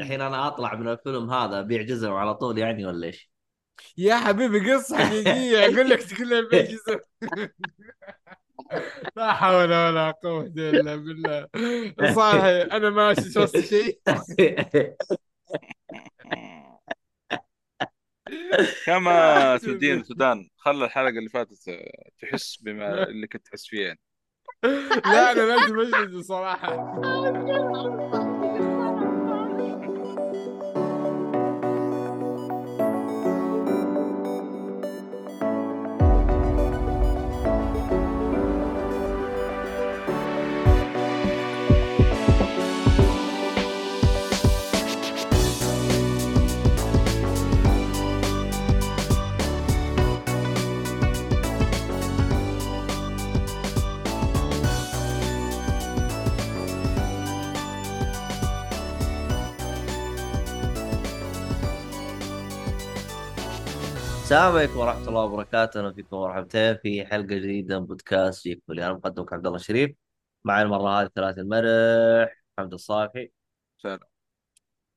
الحين أنا أطلع من الفيلم هذا أبيع جزم على طول يعني ولا إيش؟ يا حبيبي قصة حقيقية. أقول لك تقول لي بيجزم لا حول ولا قوة إلا بالله. صالح أنا ماشي شو شيء. كما تدين سودان خلى الحلقة اللي فاتت تحس بما اللي كنت تحس فيه يعني. لا أنا لازم اجلس صراحة. السلام عليكم ورحمة الله وبركاته، أهلا فيكم مرحبتين في حلقة جديدة من بودكاست جيك فولي، أنا مقدمك عبد الله شريف، معي المرة هذه ثلاث المرح، حمد الصالحي سلام.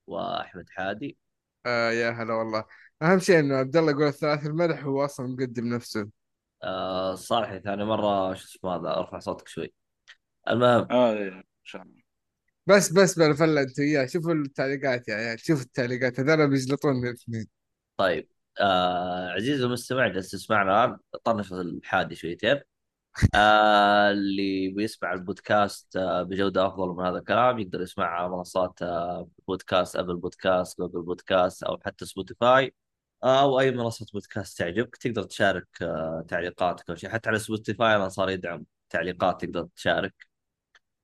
وأحمد حادي، آه يا هلا والله. أهم شيء إنه عبد الله يقول الثلاث المدح هو أصلا مقدم نفسه. آه الصالحي ثاني مرة شو اسمه هذا؟ أرفع صوتك شوي. المهم. آه إيه، إن شاء الله. بس بس بلا فله أنت وياه. شوفوا التعليقات يا عيال. شوفوا التعليقات. هذول بيجلطون الاثنين طيب. آه عزيزي المستمع جالس تسمعنا الآن. طنش الحادي شويتين. آه اللي بيسمع البودكاست آه بجودة أفضل من هذا الكلام يقدر يسمع على منصات آه بودكاست Apple Podcast Google Podcast أو حتى Spotify آه أو أي منصة بودكاست تعجبك تقدر تشارك آه تعليقاتك أو شيء حتى على Spotify أنا صار يدعم تعليقات تقدر تشارك.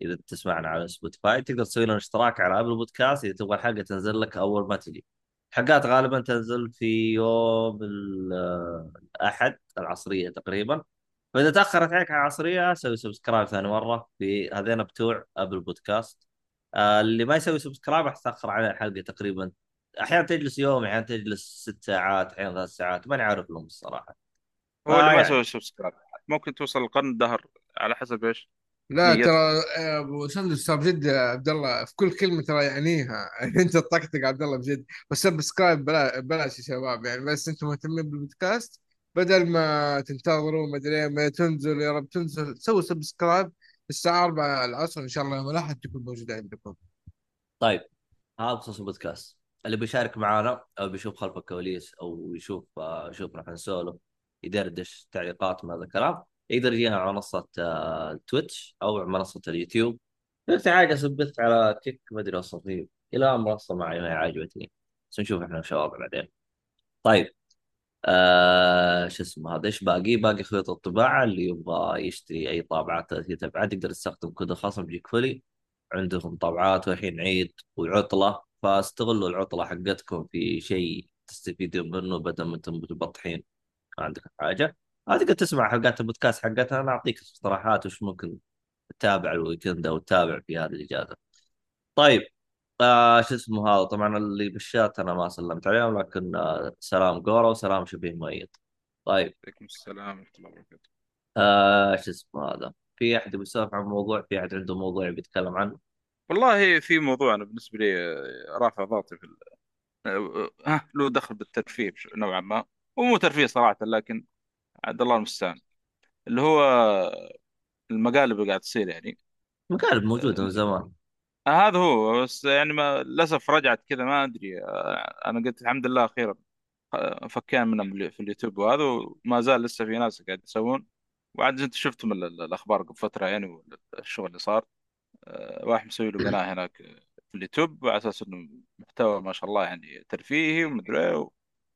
إذا تسمعنا على Spotify تقدر تسوي لنا اشتراك على Apple Podcast. إذا تبغى الحلقة تنزل لك أول ما تجي. حلقات غالبا تنزل في يوم ال- الأحد العصرية تقريبا. فإذا تأخرت عليك على العصرية سوي subscribe ثاني مرة في هذين بتوع Apple Podcast آه اللي ما يسوي subscribe راح تأخر عليه الحلقة تقريبا. أحيانا تجلس يوم أحيانا تجلس ست ساعات أحيانا ثلاث ساعات ماني عارف لهم الصراحة. هو اللي ما. يسوي subscribe ممكن توصل لقرن الدهر على حسب إيش. لا نيتك. ترى آه، أبو سندس ترى بجد عبد الله في كل كلمة ترى يعنيها. أنت تطقطق عبد الله بجد. بس subscribe بلا بلاش يا شباب. يعني بس أنتم مهتمين بالبودكاست بدل ما تنتظروا ما أدري ما تنزل يا رب تنزل. سووا subscribe الساعة 4 العصر إن شاء الله يوم الأحد تكون موجودة عندكم. طيب هذا بخصوص البودكاست. اللي بيشارك معنا أو بيشوف خلف الكواليس أو يشوف آه، يشوفنا إحنا نسولف يدردش تعليقات من هذا الكلام يقدر يجينا على منصة آه، Twitch أو على منصة اليوتيوب. نفس حاجة سبت على Kick ما أدري فيه إلى منصة معي ما هي عجبتني. بس نشوف إحنا شباب بعدين. طيب آه شو اسمه هذا؟ إيش باقي؟ باقي خيوط الطباعة اللي يبغى يشتري أي طابعات 30 ابعاد يقدر يستخدم كود الخصم جيك فولي. عندهم طابعات والحين عيد وعطلة. فاستغلوا العطلة حقتكم في شيء تستفيدون منه بدل ما أنتم متبطحين. ما عندك حاجة؟ آه تقدر تسمع حلقات البودكاست حقتنا أنا أعطيك اقتراحات وش ممكن تتابع ال weekend أو تتابع في هذه الإجازة. طيب آه شو اسمه هذا؟ طبعا اللي بالشات أنا ما سلمت عليهم لكن آه سلام جورا وسلام شبيه ميت. طيب. عليكم السلام ورحمة الله وبركاته. آه شو اسمه هذا؟ في أحد بيسولف عن موضوع؟ في أحد عنده موضوع بيتكلم عنه؟ والله في موضوع أنا بالنسبة لي آه، رافع ضغطي في ال... آه، ها له دخل بالترفيه نوعا ما. ومو ترفيه صراحة لكن عبد الله المستعان اللي هو المقالب اللي قاعد تصير يعني. مقالب موجودة من زمان. آه، هذا هو بس يعني ما للأسف رجعت كذا ما أدري آه، أنا قلت الحمد لله أخيرا آه، فكان منها في اليوتيوب وهذا وما زال لسه في ناس قاعد يسوون. وعاد انت شفتم ال- ال- الأخبار قبل فترة يعني والشغل اللي صار. آه، واحد مسوي له قناه هناك في اليوتيوب على أساس إنه محتوى ما شاء الله يعني ترفيهي ومدري إيه،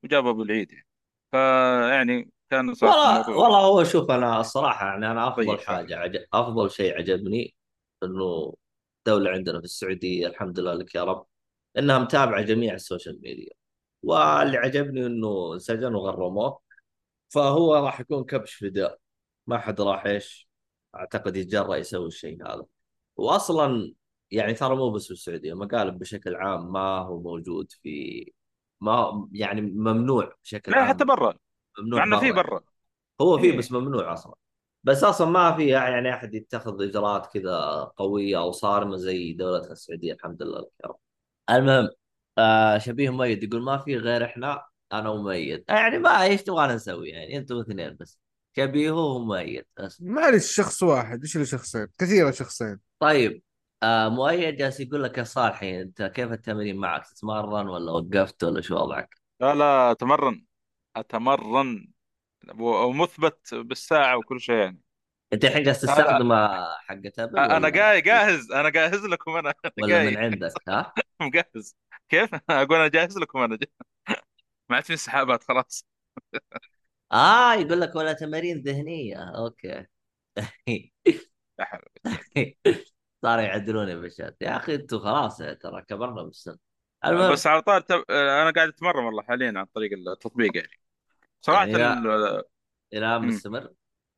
وجاب ابو العيد يعني. فيعني كان والله والله هو شوف أنا الصراحة يعني أنا أفضل طيب حاجة عجب أفضل شيء عجبني إنه الدولة عندنا في السعودية الحمد لله لك يا رب إنها متابعة جميع ال social media. واللي عجبني إنه انسجن وغرموه فهو راح يكون كبش فداء. ما حد راح إيش؟ أعتقد يتجرأ يسوي الشيء هذا. واصلا يعني ترى مو بس في السعودية مقالب بشكل عام ما هو موجود في ما يعني ممنوع بشكل لا حتى عام برا. ممنوع مع انه في برا. هو فيه إيه. بس ممنوع أصلا. بس أصلا ما في يعني أحد يتخذ إجراءات كذا قوية أو صارمة زي دولتنا السعودية الحمد لله لك يا رب. المهم آه شبيه مؤيد يقول ما في غير إحنا أنا ومؤيد يعني ما إيش تبغانا نسوي؟ يعني أنتم اثنين بس. شبيه ومؤيد بس. معلش شخص واحد. إيش اللي شخصين؟ كثيرة شخصين. طيب آه مؤيد جالس يقول لك يا صالحي أنت كيف التمرين معك؟ تتمرن ولا وقفت ولا شو وضعك؟ لا لا أتمرن. أتمرن ومثبت بالساعة وكل شيء يعني. أنت الحين جالس تستخدم حقة Apple أنا جاي جاهز. أنا جاهز لكم أنا. ولا من جاي. عندك ها؟ مجهز كيف؟ أقول أنا جاهز لكم أنا. جاهز. ما عاد في انسحابات خلاص. آه يقول لك ولا تمارين ذهنية. okay. لا حول صاروا يعدلوني بالشات يا أخي أنتم خلاص ترى كبرنا بالسن. المهم. بس على طار تب... أنا قاعد أتمرن والله حاليا عن طريق التطبيق يعني. صراحة يعني ال... لا الآن مم. مستمر؟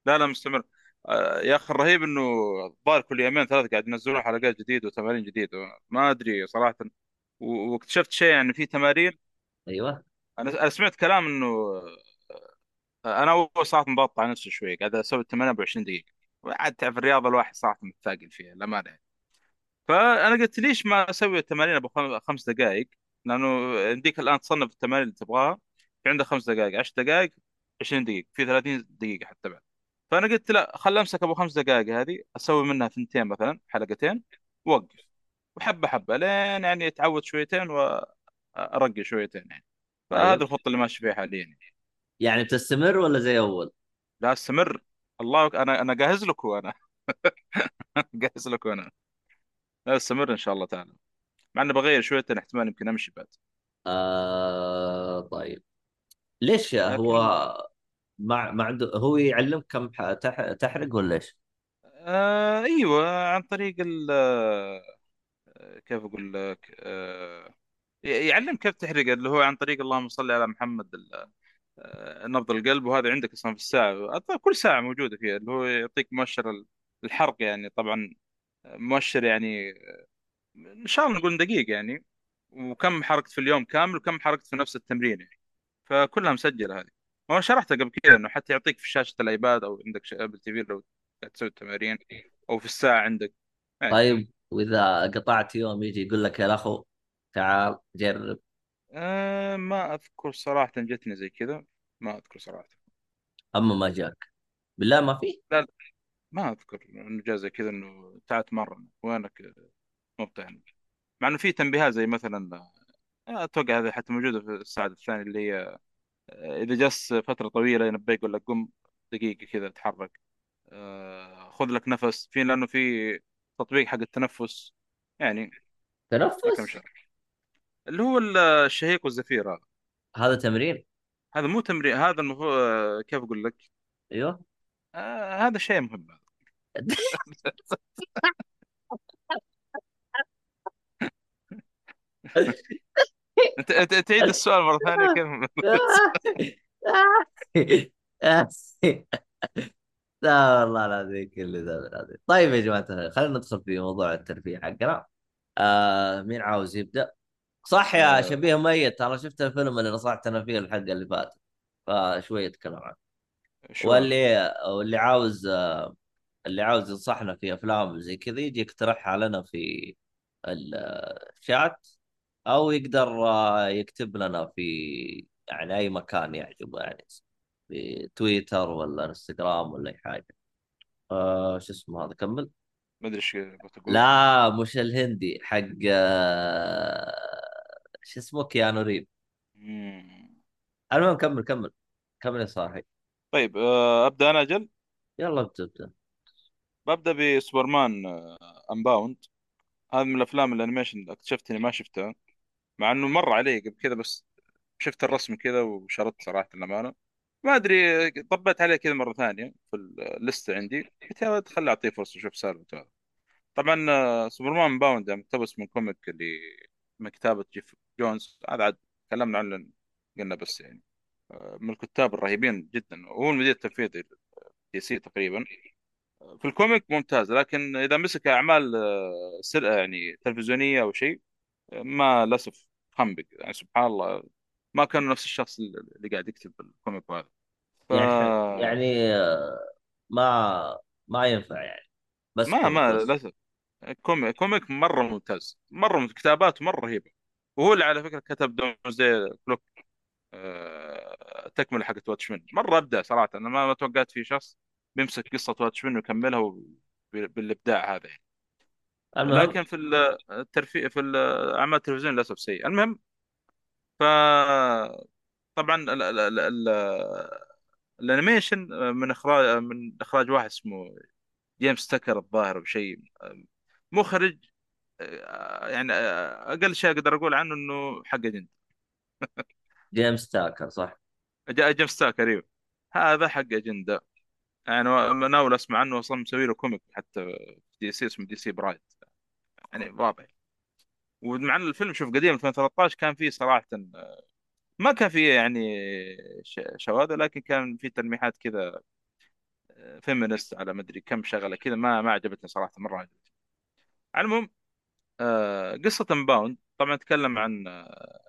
لا لا مستمر. آه، يا أخي الرهيب إنه الظاهر كل يومين ثلاثة قاعد ينزلون حلقات جديده وتمارين جديده ما أدري صراحة. و- واكتشفت شيء يعني في تمارين. أيوه. أنا أنا سمعت كلام إنه آه، أنا أول صراحة مضغط على نفسي شوي. قاعد أسوي التمارين ب 20 دقيقه وعاد تعرف الرياضة الواحد صراحة متثاقل فيها الامانه يعني. فأنا قلت ليش ما أسوي التمارين أبو خم- خمس دقائق لأنه يمديك الآن تصنف التمارين اللي تبغاها. في عندك خمس دقائق 10 دقائق 20 دقيقة في 30 دقيقة حتى بعد. فأنا قلت لا خل أمسك أبو خمس دقائق هذه أسوي منها ثنتين مثلا حلقتين واوقف وحبة حبة لين يعني أتعود شويتين وأرقي شويتين يعني. فهذا الخطة اللي ماشي فيها حاليا. يعني. يعني بتستمر ولا زي أول؟ لا أستمر. الله أنا أنا جاهز لكم أنا جاهز لكم أنا لا أستمر إن شاء الله تعالى. مع إني بغير شويتين احتمال يمكن أمشي بعد. آه طيب. ليش هو لكن ما ما عنده هو يعلمك كم ح- تح... تحرق ولا إيش؟ آه أيوه عن طريق ال آه، كيف أقول لك؟ آه يعلم كيف تحرق اللي هو عن طريق اللهم صل على محمد ال- آه، نبض القلب وهذا عندك أصلا في الساعة. كل ساعة موجودة فيها اللي هو يعطيك مؤشر ال- الحرق يعني طبعا مؤشر يعني إن شاء الله نقول دقيق يعني. وكم حركت في اليوم كامل وكم حركت في نفس التمرين يعني. فكلها مسجلة هذه. وأنا شرحتها قبل كذا إنه حتى يعطيك في شاشة ال iPad أو عندك Apple TV لو تسوي التمارين أو في الساعة عندك. يعني طيب وإذا قطعت يوم يجي يقول لك يا الاخو تعال جرب. أه ما أذكر صراحة جتني زي كذا. ما أذكر صراحة. أما ما جاك. بالله ما في؟ لا لا. ما أذكر إنه جاء زي كذا إنه تعال تمرن وينك؟ مبتع مع إنه في تنبيهات زي مثلا أتوقع هذه حتى موجودة في الساعة الثانية اللي هي آه، إذا جلس فترة طويلة ينبهك يقول لك قم دقيقة كذا اتحرك آه، خذ لك نفس في لأنه في تطبيق حق التنفس يعني كم تنفس؟ شهر اللي هو ال- الشهيق والزفير هذا. هذا تمرين؟ هذا مو تمرين هذا المفروض آه، كيف أقول لك؟ أيوه. آه هذا شيء مهم. أنت- تعيد السؤال مرة ثانية كيف لا والله العظيم كل ذا العظيم. طيب يا جماعة الخير، خلينا ندخل في موضوع الترفيه حقنا. آه مين عاوز يبدأ؟ صح يا آه. شبيه ميت ترى شفت الفيلم اللي نصحت أنا فيه الحلقة اللي فاتت فشوية اتكلم عنه. واللي واللي عاوز اللي عاوز ينصحنا في أفلام زي كذا يجي يقترحها لنا في الشات. أو يقدر آه، يكتب لنا في يعني أي مكان يعجبه يعني في تويتر ولا إنستغرام ولا أي حاجة. آه شو اسمه هذا؟ كمل. ما أدري إيش بتقول لا مش الهندي حق آه شو اسمه؟ كيانو ريف. مم. المهم كمل كمل. كمل يا صاحي طيب آه أبدأ أنا أجل؟ يلا ابدأ ابدأ. ببدأ ب Superman Unbound هذا من الأفلام ال animation اكتشفت إني ما شفتها. مع إنه مر علي قبل كذا بس شفت الرسم كذا وشردت صراحة الأمانة. ما أدري طبيت عليه كذا مرة ثانية في الليسته عندي. قلت خلي أعطيه فرصة أشوف سالفته طبعا آه، Superman Unbound مقتبس من comic اللي من كتابة جيف جونز. هذا عاد تكلمنا عنه قلنا بس يعني آه، من الكتاب الرهيبين جدا. وهو المدير التنفيذي DC تقريبا. في ال comic ممتاز لكن إذا مسك أعمال آه، سر يعني تلفزيونية أو شيء ما للأسف خنبق يعني سبحان الله ما كان نفس الشخص اللي قاعد يكتب ال comic هذا ف يعني يعني ما ما ينفع يعني. بس ما comic ما للأسف. comic comic مرة ممتاز مرة ممتاز. كتاباته مرة رهيبة. وهو اللي على فكرة كتب Doomsday Clock آه، تكملة حقت Watchmen مرة أبدع صراحة أنا ما توقعت في شخص بيمسك قصة Watchmen ويكملها بالإبداع هذا يعني. المهم لكن في الترفيه في الاعمال التلفزيون للأسف سيء. المهم ف طبعا ال- ال- ال- ال- ال animation من إخراج من إخراج واحد اسمه جيمس تاكر الظاهر بشيء مخرج آه، يعني آه، أقل شيء أقدر أقول عنه إنه حق اجنده جيمس تاكر صح. جاء جيمس تاكر إيوه. هذا حق اجنده يعني أنا اول أسمع عنه أصلا مسوي له comic حتى في DC اسمه DC Pride. يعني واضح. ومع إن الفيلم شوف قديم 2013 كان فيه صراحة ما كان فيه يعني شواذ لكن كان فيه تلميحات كذا feminist على مدري كم شغلة كذا ما ما عجبتني صراحة مرة عجبتني. المهم آه، قصة Unbound طبعا تكلم عن آه،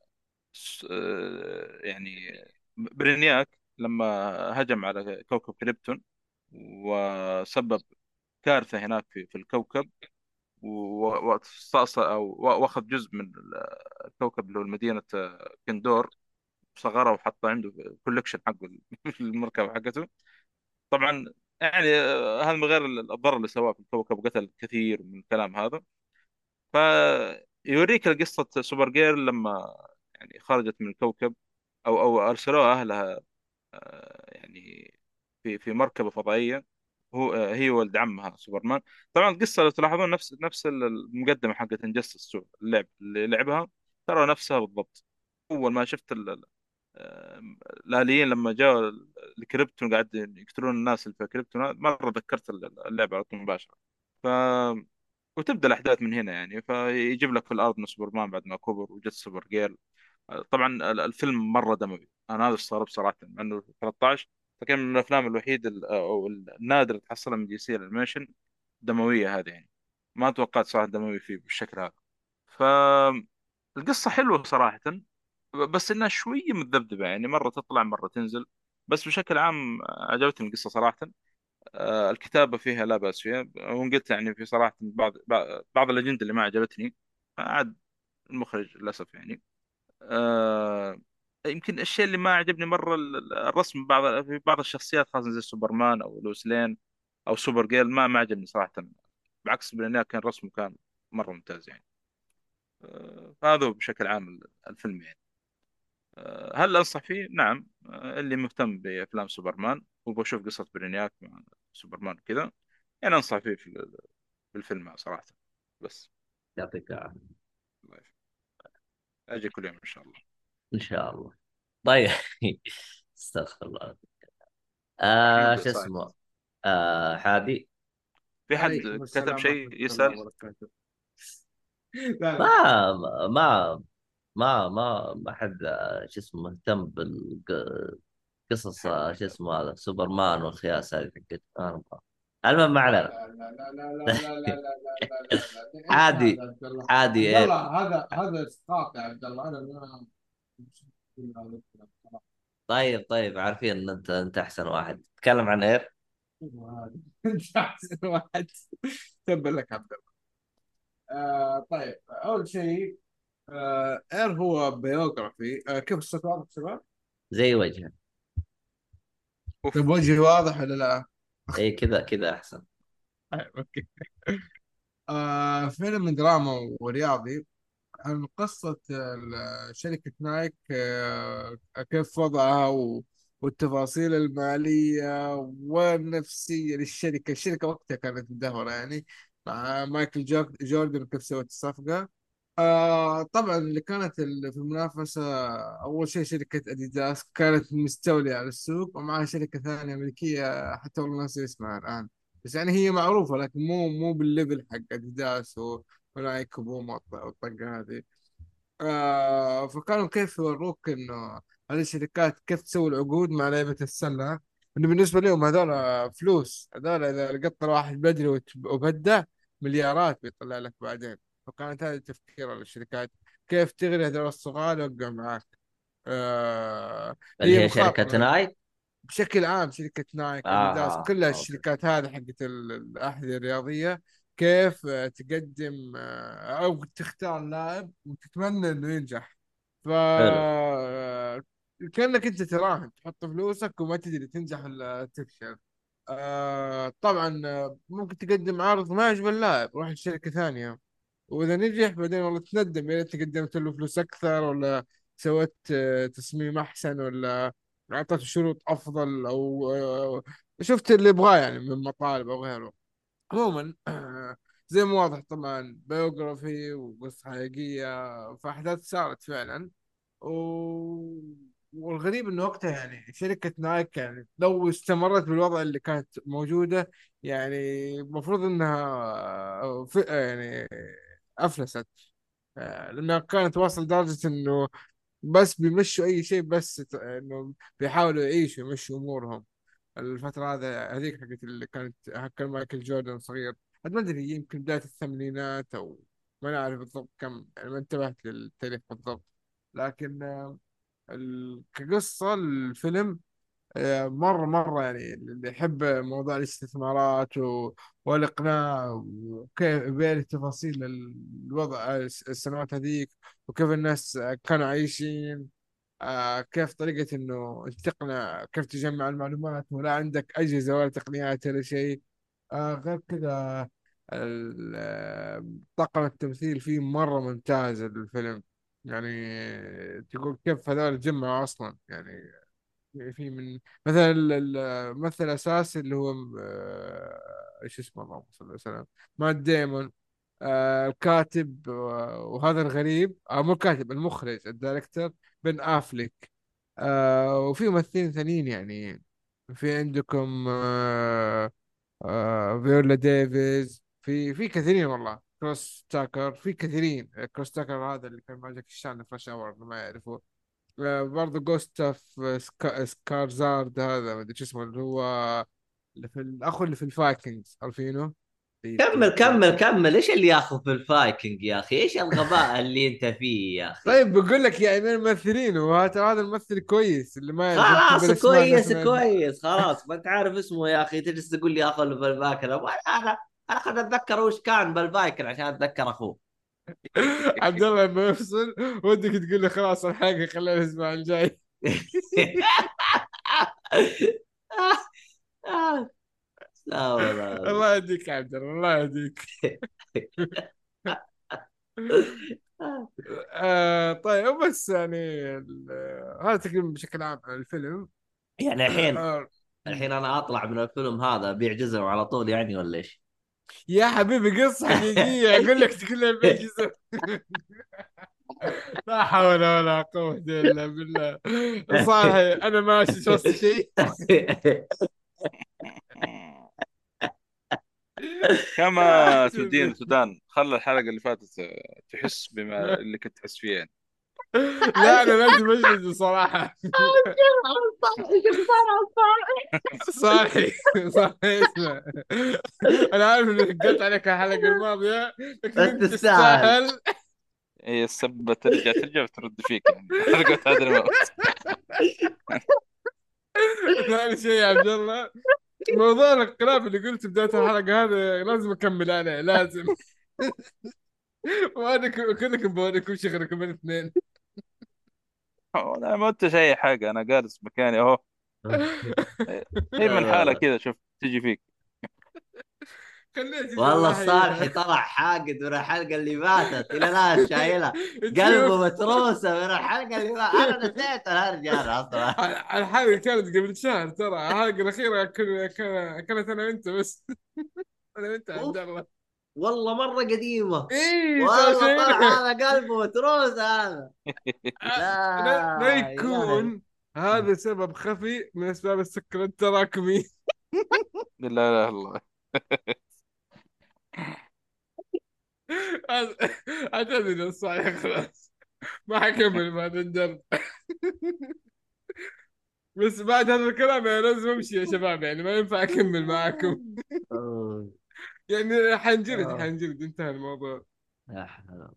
آه، يعني برينياك لما هجم على كوكب كريبتون وسبب كارثة هناك في الكوكب. واستأصل أو واخذ جزء من الكوكب اللي هو مدينة كندور صغره وحطه عنده collection حقه المركبة حقته. طبعا يعني آه، هذا من غير الضرر اللي سواه في الكوكب وقتل كثير من الكلام هذا. فيوريك قصة Supergirl لما يعني خرجت من الكوكب أو أو أرسلوها أهلها آه، يعني في في مركبة فضائية. هو آه، هي ولد عمها سوبرمان. طبعا القصة لو تلاحظون نفس نفس المقدمة حقت Injustice اللعب اللي لعبها ترى نفسها بالضبط. أول ما شفت ال- ال- الآليين لما جاءوا الكريبتون قاعد يقتلون الناس اللي في كريبتون مرة ذكرت اللعبة على طول مباشرة. ف وتبدأ الأحداث من هنا يعني. فيجيب لك في الأرض من سوبرمان بعد ما كبر وجت Supergirl طبعا ال- الفيلم مرة دموي. أنا هذا استغرب صراحة إنه 13 فكان من الأفلام الوحيدة ال- أو النادرة اللي تحصلها من DC ال animation دموية هذه يعني. ما توقعت صراحة دموي فيه بالشكل هذا. فالقصة حلوة صراحة بس إنها شوية متذبذبه يعني مرة تطلع مرة تنزل. بس بشكل عام عجبتني القصة صراحة. آه، الكتابة فيها لا بأس فيها. وإن قلت يعني في صراحة بعض بعض الأجندة اللي ما عجبتني عاد المخرج للأسف يعني. آه، يمكن الشيء اللي ما عجبني ال- الرسم بعض في بعض الشخصيات خاصة زي سوبرمان أو لويس لين أو Supergirl ما ما عجبني صراحة. بعكس برينياك كان رسمه كان مرة ممتاز يعني. آه، فهذا هو بشكل عام ال- الفيلم يعني. آه، هل أنصح فيه؟ نعم. آه، اللي مهتم بأفلام سوبرمان وبشوف قصة برينياك مع سوبرمان كذا يعني أنصح فيه في ال- في الفيلم صراحة. بس. يعطيك العافية. أجي كل يوم إن شاء الله. ان شاء الله طيب استغفر الله آه شو اسمه آه حادي في حد كتب شيء يسال ما ما ما ما ما, ما حد شو اسمه مهتم بالقصص شو اسمه هذا سوبرمان والخياس هذه حقت المهم ما علينا عادي عادي هذا هذا اسقاط يا عبد الله أنا طيب طيب عارفين إن أنت أنت أحسن واحد. تكلم عن إير؟ أنت أحسن واحد. تبا لك عبد الله. آه طيب أول شيء آه Air هو biography آه كيف الصوت واضح شباب؟ زي وجهه. طيب وجهي واضح ولا لا؟ اي كذا كذا أحسن. طيب، okay. آه فيلم دراما ورياضي. عن قصة شركة نايك آه، كيف وضعها والتفاصيل المالية والنفسية للشركة. الشركة وقتها كانت مدهورة يعني. مع مايكل جورد- جوردن كيف سوت الصفقة؟ آه طبعا اللي كانت في المنافسة أول شيء شركة أديداس كانت مستولية على السوق ومعها شركة ثانية أمريكية حتى والله ناسي اسمها الآن. بس يعني هي معروفة لكن مو مو بال level حق أديداس و- ونايك وبوم والط- والطقة هذه. آه فكانوا كيف يوروك إنه هذه الشركات كيف تسوي العقود مع لعبة السلة؟ إنه بالنسبة لهم هذول فلوس. هذول إذا قطر واحد بدري وبدع مليارات بيطلع لك بعدين. فكانت هذه تفكير الشركات. كيف تغري هذول الصغار يوقعوا معاك؟ آه اللي هي شركة نايك بشكل عام شركة نايك آه، كلها. الشركات هذه حقت ال- الأحذية الرياضية. كيف تقدم آه، أو تختار لاعب وتتمنى إنه ينجح. ف كأنك أنت تراهن تحط فلوسك وما تدري تنجح ولا تفشل. آه طبعا آه، ممكن تقدم عرض ما يعجب اللاعب روح لشركة ثانية. وإذا نجح بعدين والله تندم يا ريت قدمت له فلوس أكثر ولا سويت تصميم أحسن ولا أعطيته شروط أفضل أو آه، شفت اللي يبغاه يعني من مطالب أو غيره. عموما زي ما واضح طبعا بيوغرافي وقصة حقيقية فأحداث صارت فعلا. و... والغريب إنه وقتها يعني شركة نايك يعني لو استمرت بالوضع اللي كانت موجودة يعني المفروض إنها ف... يعني أفلست. آه، لأنها كانت واصل لدرجة إنه بس بيمشوا أي شيء بس إنه بيحاولوا يعيشوا يمشوا أمورهم. الفترة هذا هذيك حقت اللي كانت كان مايكل جوردن صغير. ما أدري يمكن بداية الثمانينات أو ما نعرف بالضبط كم يعني ما انتبهت للتاريخ بالضبط. لكن آه، كقصة الفيلم آه، مرة مرة يعني اللي يحب موضوع الاستثمارات و... والإقناع وكيف بين تفاصيل الوضع الس- السنوات هذيك وكيف الناس كانوا عايشين. آه، كيف طريقة إنه تقنع كيف تجمع المعلومات ولا عندك أجهزة ولا تقنيات ولا شيء. آه، غير كذا طاقم التمثيل فيه مرة ممتاز الفيلم. يعني تقول كيف هذول تجمعوا أصلا. يعني في من مثلا ال- ال- الممثل الأساسي اللي هو آه، إيش اسمه اللهم صل وسلم مات ديمون. الكاتب وهذا الغريب. آه مو الكاتب المخرج ال director بن آفليك آه وفي ممثلين ثانيين يعني. في عندكم آه آه فيولا ديفيز. في في كثيرين والله. كريس تاكر. في كثيرين. كريس تاكر هذا اللي كان مع جاكي شان اور ما يعرفه. آه، برضه جوستاف سكارسغارد هذا ما أدري شو اسمه اللي هو اللي في الاخو اللي في ال Vikings عارفينه؟ كمل كمل كمل. إيش اللي ياخذ في الفايكنج يا أخي؟ إيش الغباء اللي أنت فيه يا أخي؟ طيب بقول لك يعني من الممثلين وهذا هذا الممثل كويس اللي ما خلاص كويس كويس. خلاص ما أنت عارف اسمه يا أخي. تجلس تقول لي أخذ له بالفايكر أنا انا خلنا أتذكر وش كان بالفايكر عشان أتذكر أخوه. عبد الله لما يفصل ودك تقول له خلاص الحلقة خلينا الأسبوع الجاي. لا والله الله يهديك يا عبد الله الله يهديك. آه طيب بس يعني هذا تقريبا بشكل عام عن الفيلم. يعني الحين آه الحين أنا أطلع من الفيلم هذا أبيع جزم على طول يعني ولا إيش؟ يا حبيبي قصة حقيقية. أقول لك تقول لي بالجزء لا حول ولا قوة إلا بالله. صاحي أنا ماشي وسط شيء؟ كما تودين سودان خلى الحلقة اللي فاتت آه، تحس بما اللي كنت تحس فيه يعني. لا أنا لازم أجلس صراحة صاحي صاحي اسمع أنا عارف إني قلت عليك الحلقة الماضية لكن تستاهل. تستاهل. هي السبه ترجع ترجع وترد فيك يعني. حلقة هذا الموت ثاني شيء يا عبد الله. موضوع الانقلاب اللي قلت بداية الحلقة هذا لازم أكمل عليه لازم. وأنا ك- كلكم بوريكم شغلكم الاثنين أنا ما قلتش أي حاجة أنا جالس مكاني أهو. هي من حالة كذا شوف تجي فيك. والله. الصالحي طلع حاقد من الحلقة اللي فاتت. إلى الان شايلها. قلبه متروسة من الحلقة اللي فاتت. أنا نسيت الهرجه أنا أصلا الحلقة كانت قبل شهر ترى. كن- كان- كانت أنا وأنت بس. أنا وأنت يا عبد الله. والله مرة قديمة. إيه والله شيء طلع هذا قلبه متروس هذا. لا لا يكون هذا سبب خفي من أسباب السكر التراكمي. لا لا الله. اعتذر الصحيح خلاص. ما حكمل بعد الدرب بس بعد هذا الكلام أنا لازم أمشي يا شباب يعني ما ينفع أكمل معاكم. يعني حنجلد آه. حنجلد انتهى الموضوع. يا حلو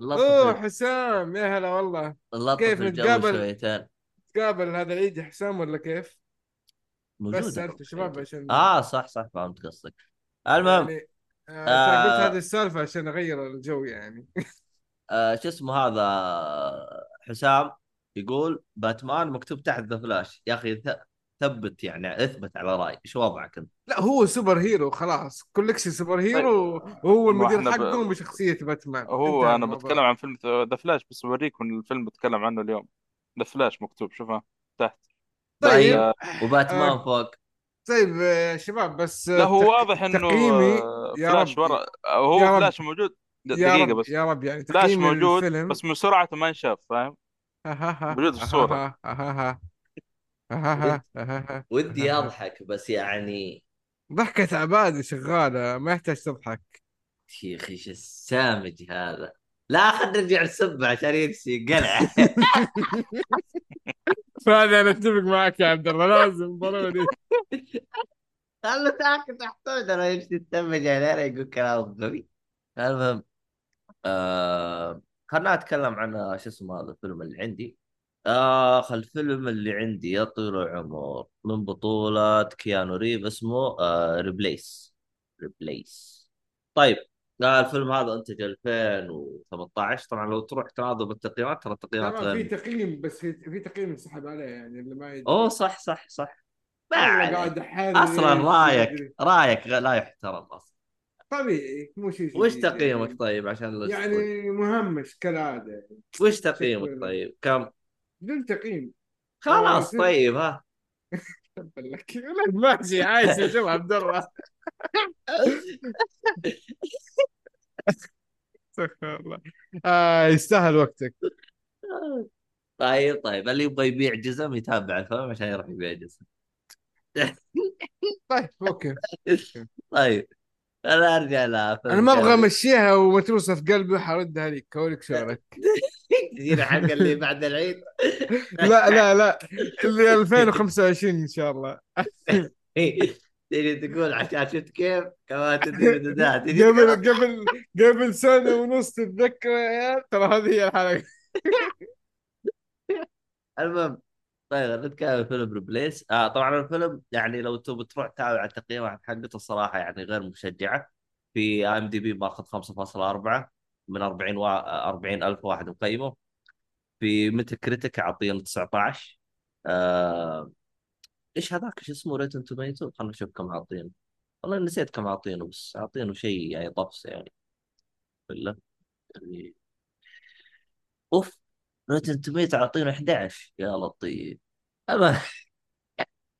أوه حسام. يا هلا والله. كيف نتقابل؟ شويتين. تقابل هذا العيد يا حسام ولا كيف؟ موجودة بس سألت الشباب عشان آه صح صح فهمت قصدك. المهم يعني آه، قلت آه. هذه السالفة عشان أغير الجو يعني. آه شو اسمه هذا حسام يقول باتمان مكتوب تحت The Flash. يا أخي ثبت يعني اثبت على رأي. إيش وضعك انت؟ لا هو super hero خلاص. collection super hero وهو المدير إحنا ب- بشخصية باتمان. هو أنا. بتكلم عن فيلم The Flash بس بوريكم الفيلم بتكلم عنه اليوم. The Flash مكتوب شوفها تحت. طيب. آه، وباتمان آه. فوق. طيب آه، شباب بس لا هو واضح إنه تقييمي آه، يا فلاش ورا هو يا فلاش موجود. د- يا بس. يا رب يعني فلاش موجود الفيلم. بس من سرعته ما انشاف فاهم؟ موجود في الصورة. الصورة ودي أضحك بس يعني ضحكة عبادي شغالة ما يحتاج تضحك. يا أخي إيش السامج هذا؟ لا خلينا نرجع نسب عشان ينسي قلع. فهذا أنا أتفق معك يا عبد الله لازم ضروري. خلوا ساكت تحت أنا يمشي تتمج علينا يقول كلام غبي. المهم آه خلنا أتكلم عن شو اسمه هذا الفيلم اللي عندي. آخ الفيلم اللي عندي يا طويل العمر. من بطولة كيانو ريف اسمه آه Replicas Replicas طيب آه الفيلم هذا انتج 2018 طبعا لو تروح تناظر بالتقييمات ترى التقييمات في تقييم بس في, تقييم انسحب عليه يعني اللي ما يدري. أوه صح صح صح. قاعد أصلا رأيك. رأيك لا يحترم أصلا. طبيعي مو شيء وش تقييمك يعني. طيب عشان لا. يعني مهمش كالعادة. وش تقييمك. طيب؟ كم؟ بدون تقييم. خلاص طيب ها. تبا لك ماشي عايش. يا عبد الله. استغفر الله. آه يستاهل وقتك. طيب طيب اللي يبغى يبيع جزم يتابع الفيلم عشان يروح يبيع جزم. طيب أوكي. طيب. أنا أرجع لفيلم أنا ما أبغى. أمشيها ومتروسة في قلبي وحردها لك اوريك شعورك تجينا حق اللي بعد العيد؟ لا لا لا اللي 2025 إن شاء الله. تجي تقول عشان شفت كيف؟ كمان تدري بدات تجي قبل قبل قبل سنة ونص تتذكر يا ترى هذه هي الحلقة. المهم طيب نتكلم فيلم Replicas آه طبعا الفيلم يعني لو تبي تروح تتابع التقييمات حقته الصراحه يعني غير مشجعة. في IMDb ماخذ 5.4 من 40 و... 40 ألف واحد مقيمه. في Metacritic اعطيه 19 آه... إيش هذاك؟ شو اسمه؟ Rotten Tomatoes خلنا نشوف كم عاطينه والله نسيت كم عاطينه بس عاطينه شيء يعني طفس يعني. ولا؟ يعني أوف. روتن توميتو عاطينه 11 يا لطيف. المهم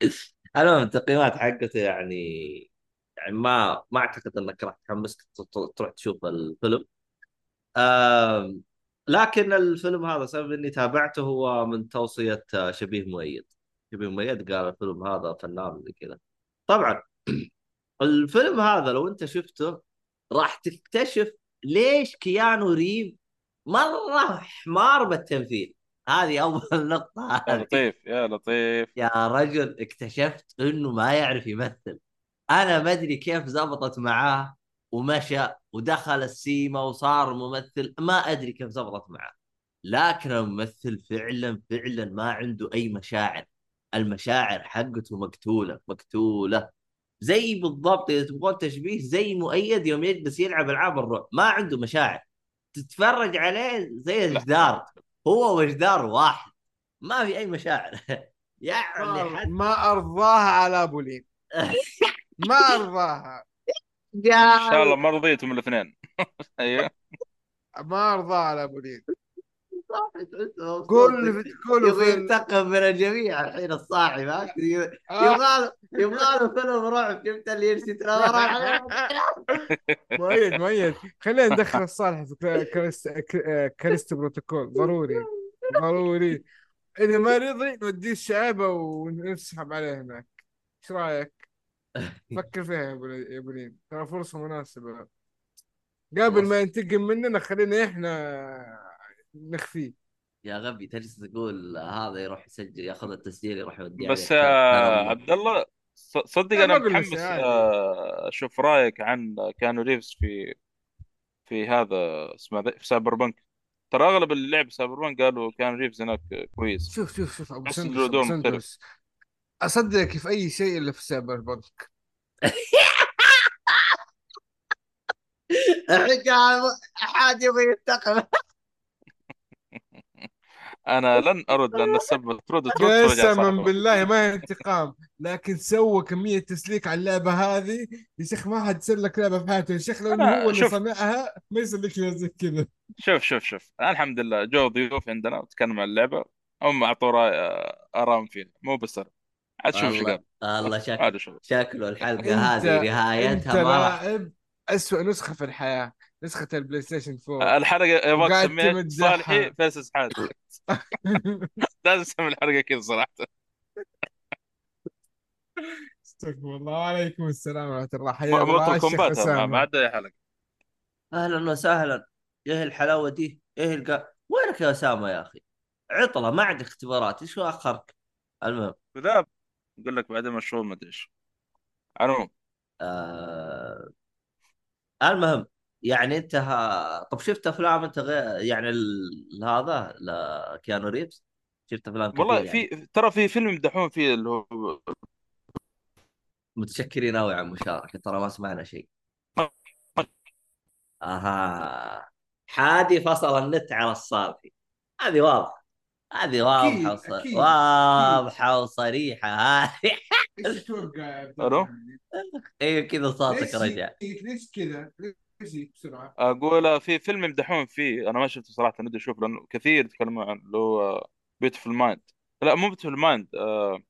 المهم التقييمات حقته يعني يعني ما ما أعتقد إنك راح تحمسك تروح تشوف الفيلم. آم، لكن الفيلم هذا سبب إني تابعته هو من توصية آه، شبيه مؤيد. شبيه مؤيد قال الفيلم هذا فنان زي كذا. طبعا الفيلم هذا لو أنت شفته راح تكتشف ليش كيانو ريف مرة حمار بالتمثيل. هذه أول نقطة يا لطيف يا لطيف. يا رجل اكتشفت إنه ما يعرف يمثل. أنا ما أدري كيف زبطت معاه ومشى ودخل السيما وصار ممثل. ما أدري كيف زبطت معاه. لكن الممثل فعلا فعلا ما عنده أي مشاعر. المشاعر حقته مقتولة مقتولة. زي بالضبط إذا تبغون تشبيه زي مؤيد يوم يجلس يلعب ألعاب الرعب. ما عنده مشاعر. تتفرج عليه زي الجدار هو وجدار واحد. ما في أي مشاعر. يعني ما, حتى ما أرضاها على أبو لين ما أرضاها. إن شاء الله ما رضيتم الاثنين. أيوه. ما أرضاها على كل يبغى ينتقم من الجميع الحين الصاحي ما آه. يبغى له يبغى له فيلم رعب شفت اللي يمشي ترى مؤيد مؤيد خلينا ندخل الصالح في كريست كريست بروتوكول. ضروري ضروري. إذا ما رضي نوديه الشعيبة ونسحب عليه هناك. إيش رأيك؟ فكر فيها يا أبو يا أبو لين. ترى فرصة مناسبة. قبل ما ينتقم مننا خلينا إحنا نخفيه يا غبي تجلس تقول هذا يروح يسجل ياخذ التسجيل يروح يوديه بس. آه عبد الله ص- صدق أنا متحمس عادي. آه، أشوف رأيك عن كانو ريفز في في هذا اسمه في Cyberpunk ترى أغلب اللي لعب Cyberpunk قالوا كان ريفز هناك كويس. شوف شوف شوف أبو سندس مختلف. سندس أصدقك في أي شيء إلا في سايبر بنك الحين قاعد حاد يبغى ينتقم. أنا لن أرد لأن السبب ترد قسما بالله ما هي انتقام. لكن سوى كمية تسليك على اللعبة هذه. يا شيخ ما حد سلك لعبة في حياته. يا شيخ لو إنه هو اللي. صنعها ما يسلك لها زي كذا. شوف شوف شوف. الحمد لله جو ضيوف عندنا وتكلموا عن اللعبة. هم أعطوا رأي آرام فيها مو بس. عاد شوف إيش قال. الله شكل هذا شغل شكله الحلقة هذه نهايتها ما راح اسوء نسخة في الحياة. نسخة البلاي ستيشن 4 الحلقة يبغاك وقاعد تسميها تمدحها. صالحي فيصل حاد. لازم تسمي الحلقة كذا صراحة استغفر الله. وعليكم السلام ورحمة الله. حيا الله موتل الشيخ كومبات ما أي حلقه أهلا وسهلا. إيه الحلاوة دي؟ إيه الق... وينك يا أسامة يا أخي؟ عطلة ما عندك اختبارات. إيش اخرك المهم. كذاب يقول لك بعدين مشروع ما أدري إيش. آه... المهم. يعني انت ها... طب شفت افلام انت غير يعني ال... هذا لكيانو ريفز شفت افلام كثير والله يعني. في ترى في فيلم يمدحون فيه اللي هو متشكرين قوي على المشاركه ترى ما سمعنا شيء أها حادي فصل النت على الصالحي هذه واضحه هذه واضحة وص... واضحة وصريحة هذه إيش؟ الله؟ أيوه كذا صوتك رجع؟ ليش كذا؟ بسرعة؟ أقول في فيلم يمدحون فيه أنا ما شفته صراحة ندي أشوف لأنه كثير يتكلمون عنه اللي هو بيوتفul مايند لا مو بيوتفul مايند آه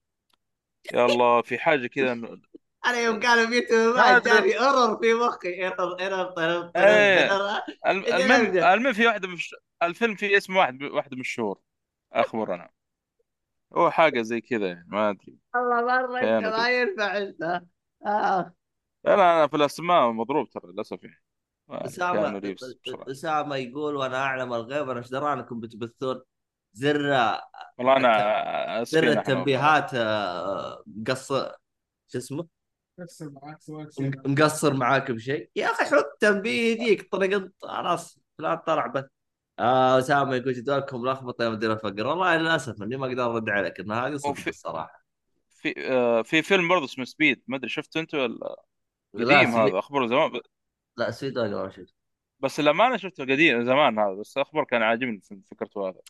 يا الله في حاجة كذا أنا يوم قالوا بيتو ما ما أدري. جاني اورر في مخي إرر إرر إيه. المهم. المهم في واحدة مش الفيلم فيه اسم واحد واحدة من الشهور أخبر أنا هو حاجة زي كذا يعني ما أدري والله مره انت. ما ينفع انت آه. أنا أنا في الأسماء مضروب ترى للأسف يعني أسامة أسامة يقول وأنا اعلم الغيب أنا إيش درانكم بتبثون؟ زر والله أنا زر. التنبيهات آه، مقصر شو اسمه. مقصر معاك بشيء. يا أخي حط تنبيه يجيك طريق خلاص لا طلع بس آه أسامة يقول جدولكم لخبطه يا مدير الفقر. والله للأسف إني ما أقدر أرد عليك انها هذه صدق الصراحة. في آه في فيلم برضه اسمه سبيد ما أدري شفته انت ولا لا قديم هذا؟ أخبره زمان لا سويد ولا ما شفت بس لما أنا شفته قديم زمان هذا بس أخبار كان عاجبني فكرته هذا.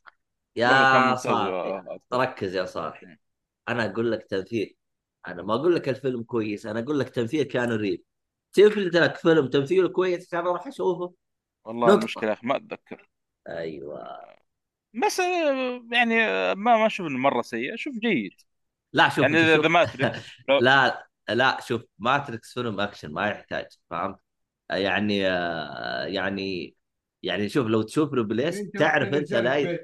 يا صاحبي ركز يا صاحبي. أنا أقول لك تمثيل أنا ما أقول لك الفيلم كويس أنا أقول لك تمثيل كان ريب تفلت لك فيلم تمثيله كويس عشان أروح أشوفه. والله نقطة. المشكلة يا أخي ما أتذكر. أيوه. بس آه، يعني آه، ما ما أشوف إنه مرة سيء أشوف جيد. لا شوف يعني ذا. Matrix لا لا شوف Matrix فيلم أكشن ما يحتاج فهمت؟ يعني آه، يعني يعني شوف لو تشوف له بليس أنت تعرف انت لا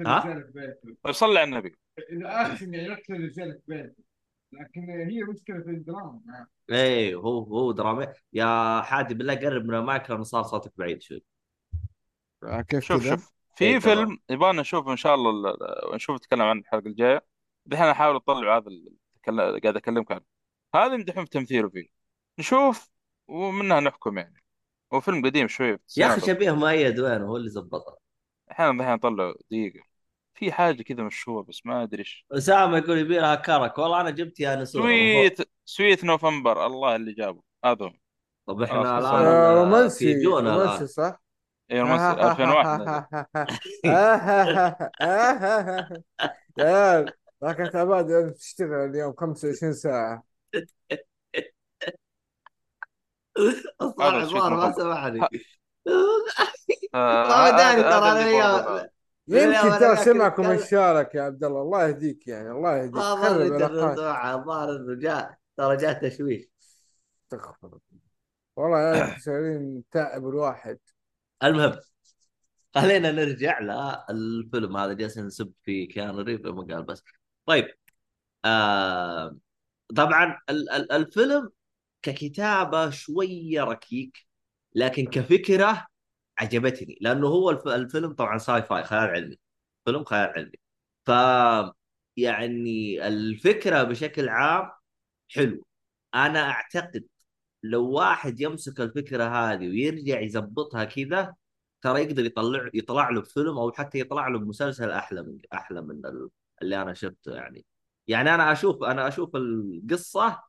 ها؟ طيب صلي على النبي. اكشن يعني رحت للرجال في بيته. لكن هي مشكلة في الدراما. إيه هو هو درامي يا حادي بالله قرب من المايك لأنه صار صوتك بعيد شوي. كيف شوف كذا؟ شوف في إيه،. فيلم يبغى نشوف إن شاء الله ال- ال- نشوف نتكلم عن الحلقة الجاية. دحين أحاول أطلع هذا اللي قاعد أكلمك عنه. هذا يمدحون في تمثيله فيه. نشوف ومنها نحكم يعني. هو فيلم قديم شوي يا أخي. شبيه مؤيد وين هو اللي زبطه. أحيانا دحين اطلع دقيقة. في حاجة كذا مشهور بس ما أدري إيش. أسامة يقول يبي لها كرك. والله أنا جبت يا نسور سويت سويت نوفمبر الله اللي جابه. هذا طب إحنا الآن. آه، في رومانسي جونا رومانسي الان صح؟ اي رومانسي. 2001 نزل. يا لكن تعبان تشتغل اليوم 25 ساعة. شيء صار ما مفضل. سمعني آه، ما داري ترى أنا يمكن ترى قاعد سمعك أتكلم. ومشارك يا عبد الله. الله يهديك يعني الله يهديك. ما الظاهر إنه جاء. ترى جاء تشويش. استغفر الله. والله شغالين تعب الواحد المهم خلينا نرجع للفيلم هذا. جالسين نسب في كيانو ريف ما قال بس. طيب آه طبعا ال- ال- الفيلم ككتابة شوية ركيك لكن كفكرة عجبتني لأنه هو الف- الفيلم طبعا sci-fi خيال علمي فيلم خيال علمي. ف يعني الفكرة بشكل عام حلو أنا أعتقد لو واحد يمسك الفكرة هذه ويرجع يزبطها كذا ترى يقدر يطلع يطلع له بفيلم أو حتى يطلع له بمسلسل أحلى من أحلى من ال- اللي أنا شفته يعني. يعني أنا أشوف أنا أشوف القصة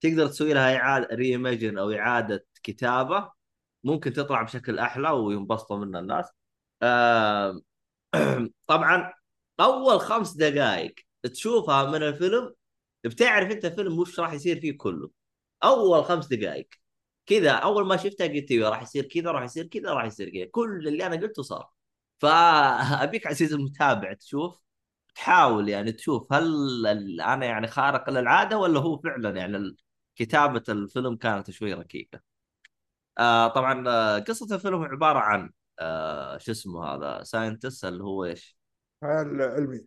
تقدر تسوي لها إعادة ريميجن أو إعادة كتابة ممكن تطلع بشكل أحلى وينبسطوا منه الناس. طبعا أول خمس دقائق تشوفها من الفيلم بتعرف أنت الفيلم وش راح يصير فيه كله. أول خمس دقائق كذا أول ما شفتها قلت أيوه راح يصير كذا راح يصير كذا راح يصير كذا. كل اللي أنا قلته صار. فأبيك عزيزي المتابع تشوف تحاول يعني تشوف هل أنا يعني خارق للعادة ولا هو فعلا يعني كتابة الفيلم كانت شوي ركيكة. آه طبعا آه، قصة الفيلم عبارة عن آه شو اسمه هذا scientist اللي هو إيش؟ خيال علمي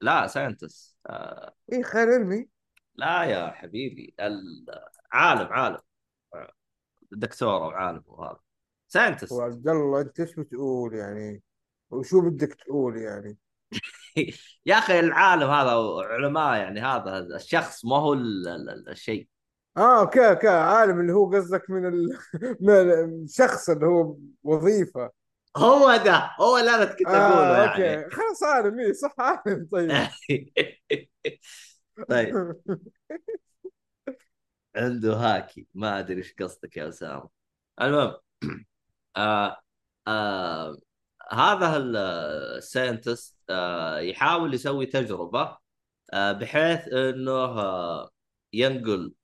لا ساينتست آه إيه خيال علمي. لا يا حبيبي العالم عالم دكتور أو عالم وهذا scientist وعبد الله أنت إيش بتقول يعني؟ وشو بدك تقول يعني؟ يا أخي العالم هذا علماء يعني هذا الشخص ما هو ال- ال- الشيء. آه okay okay. عالم اللي هو قصدك من ال... من الشخص اللي هو وظيفة. هو ده هو اللي أنا كنت أقوله آه يعني. okay. خلاص عالم إيه صح عالم. طيب. طيب. عنده هاكي. ما أدري إيش قصدك يا أسامة. المهم. آه آه هذا ال- الساينتست آه يحاول يسوي تجربة آه بحيث إنه آه ينقل آه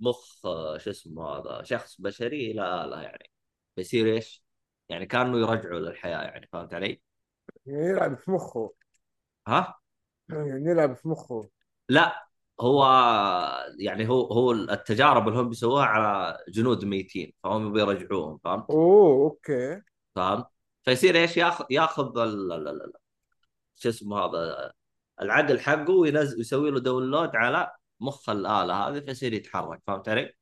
مخ آه شو اسمه هذا شخص بشري إلى اله يعني بيصير إيش؟ يعني كأنه يرجعه للحياة يعني فهمت علي؟ يعني يلعب في مخه ها؟ يعني يلعب في مخه لا هو يعني هو هو التجارب اللي هم بيسووها على جنود ميتين فهم بيرجعوهم فهمت؟ أوه okay فهمت؟ فيصير إيش ياخذ ياخذ شو اسمه هذا العقل حقه وينزل ويسوي له download على مخ الآلة هذه فيصير يتحرك فهمت علي؟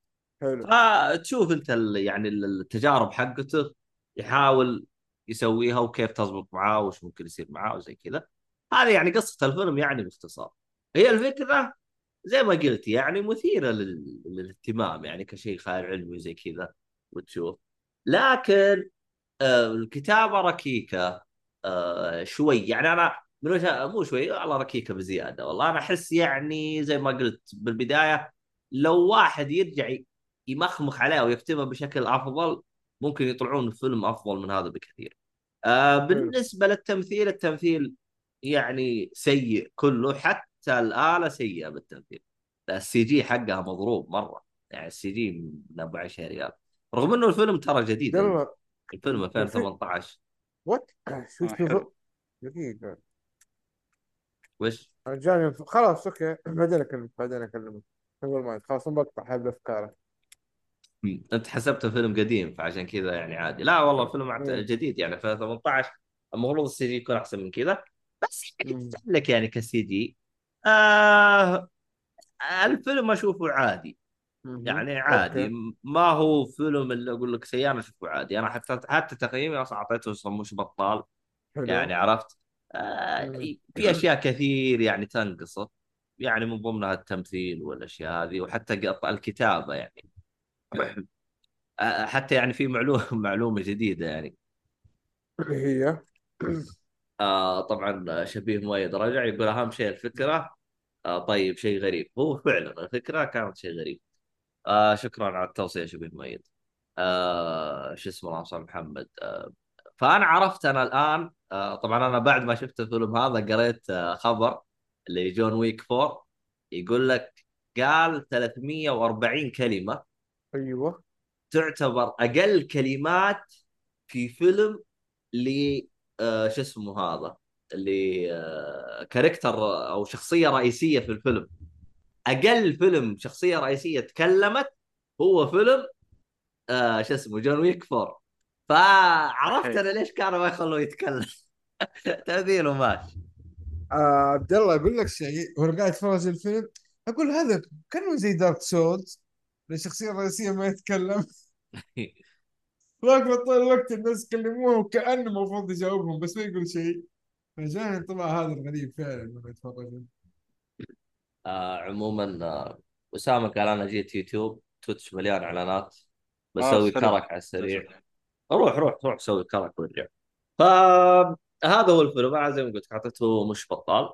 حلو. فتشوف أنت يعني ال- التجارب حقته يحاول يسويها وكيف تزبط معاه وش ممكن يصير معاه وزي كذا. هذه يعني قصة الفيلم يعني باختصار. هي الفكرة زي ما قلت يعني مثيرة لل... للاهتمام يعني كشيء خيال علمي وزي كذا وتشوف. لكن آه الكتابة ركيكة آه شوي. يعني أنا من وجهة مو شوي والله ركيكة بزيادة والله. أنا أحس يعني زي ما قلت بالبداية لو واحد يرجع يمخمخ عليها ويكتبها بشكل أفضل ممكن يطلعون فيلم أفضل من هذا بكثير. آه حلو بالنسبة للتمثيل التمثيل يعني سيء كله حتى الآلة سيئة بالتمثيل. ال CG حقها مضروب مرة. يعني ال CG من أبو 10 ريال. رغم إنه الفيلم ترى جديد الفيلم الفيلم 2018 وات شو. دقيقة وش؟ جاني خلاص okay. بعدين اكلمك بعدين أكلمك. قبل ما خلاص بقطع حبل افكارك مم. أنت حسبته فيلم قديم فعشان كذا يعني عادي. لا والله فيلم عت- مم. جديد يعني. 2018 المفروض ال CG يكون أحسن من كذا. بس يعني مم. لك يعني ك CG آه الفيلم أشوفه عادي. مهم. يعني عادي. okay. م- ما هو فيلم اللي أقول لك سيء أنا أشوفه عادي. أنا حتى حتى تقييمي أصلا أعطيته مش بطال. حلو. يعني عرفت. في أشياء كثير يعني تنقصه يعني من ضمنها التمثيل والأشياء هذه وحتى الكتابة يعني. آه، حتى يعني في معلومه معلومة جديدة يعني. هي؟ آه طبعا شبيه مؤيد رجع يقول اهم شيء الفكرة. آه طيب شيء غريب. هو فعلا الفكرة كانت شيء غريب. آه شكرا على التوصية شبيه مؤيد. آه شو اسمه محمد؟ آه فأنا عرفت أنا الآن آه طبعا أنا بعد ما شفت الفيلم هذا قريت آه خبر اللي John Wick 4 يقول لك قال 340 كلمة. أيوه. تعتبر أقل كلمات في فيلم ل آه شو اسمه هذا؟ اللي character أو شخصية رئيسية في الفيلم. أقل فيلم شخصية رئيسية تكلمت هو فيلم آه شو اسمه John Wick 4 فعرفت. أنا ليش كانوا ما يخلوه يتكلم. تمثيله ماشي آه عبد الله أقول لك شيء. وأنا قاعد اتفرج الفيلم أقول هذا كانه زي Dark Souls الشخصية الرئيسية ما يتكلم. واقف طول الوقت الناس يكلموه وكأنه المفروض يجاوبهم بس ما يقول شيء. فجاني الطبع هذا الغريب فعلا لما اتفرج آه عموما آه أسامة قال أنا جيت YouTube Twitch مليان إعلانات آه، بسوي سلام. كرك على السريع. روح روح روح سوي كرك وارجع فهذا هو الفيلم. أنا زي ما قلت اعطيته مش بطال.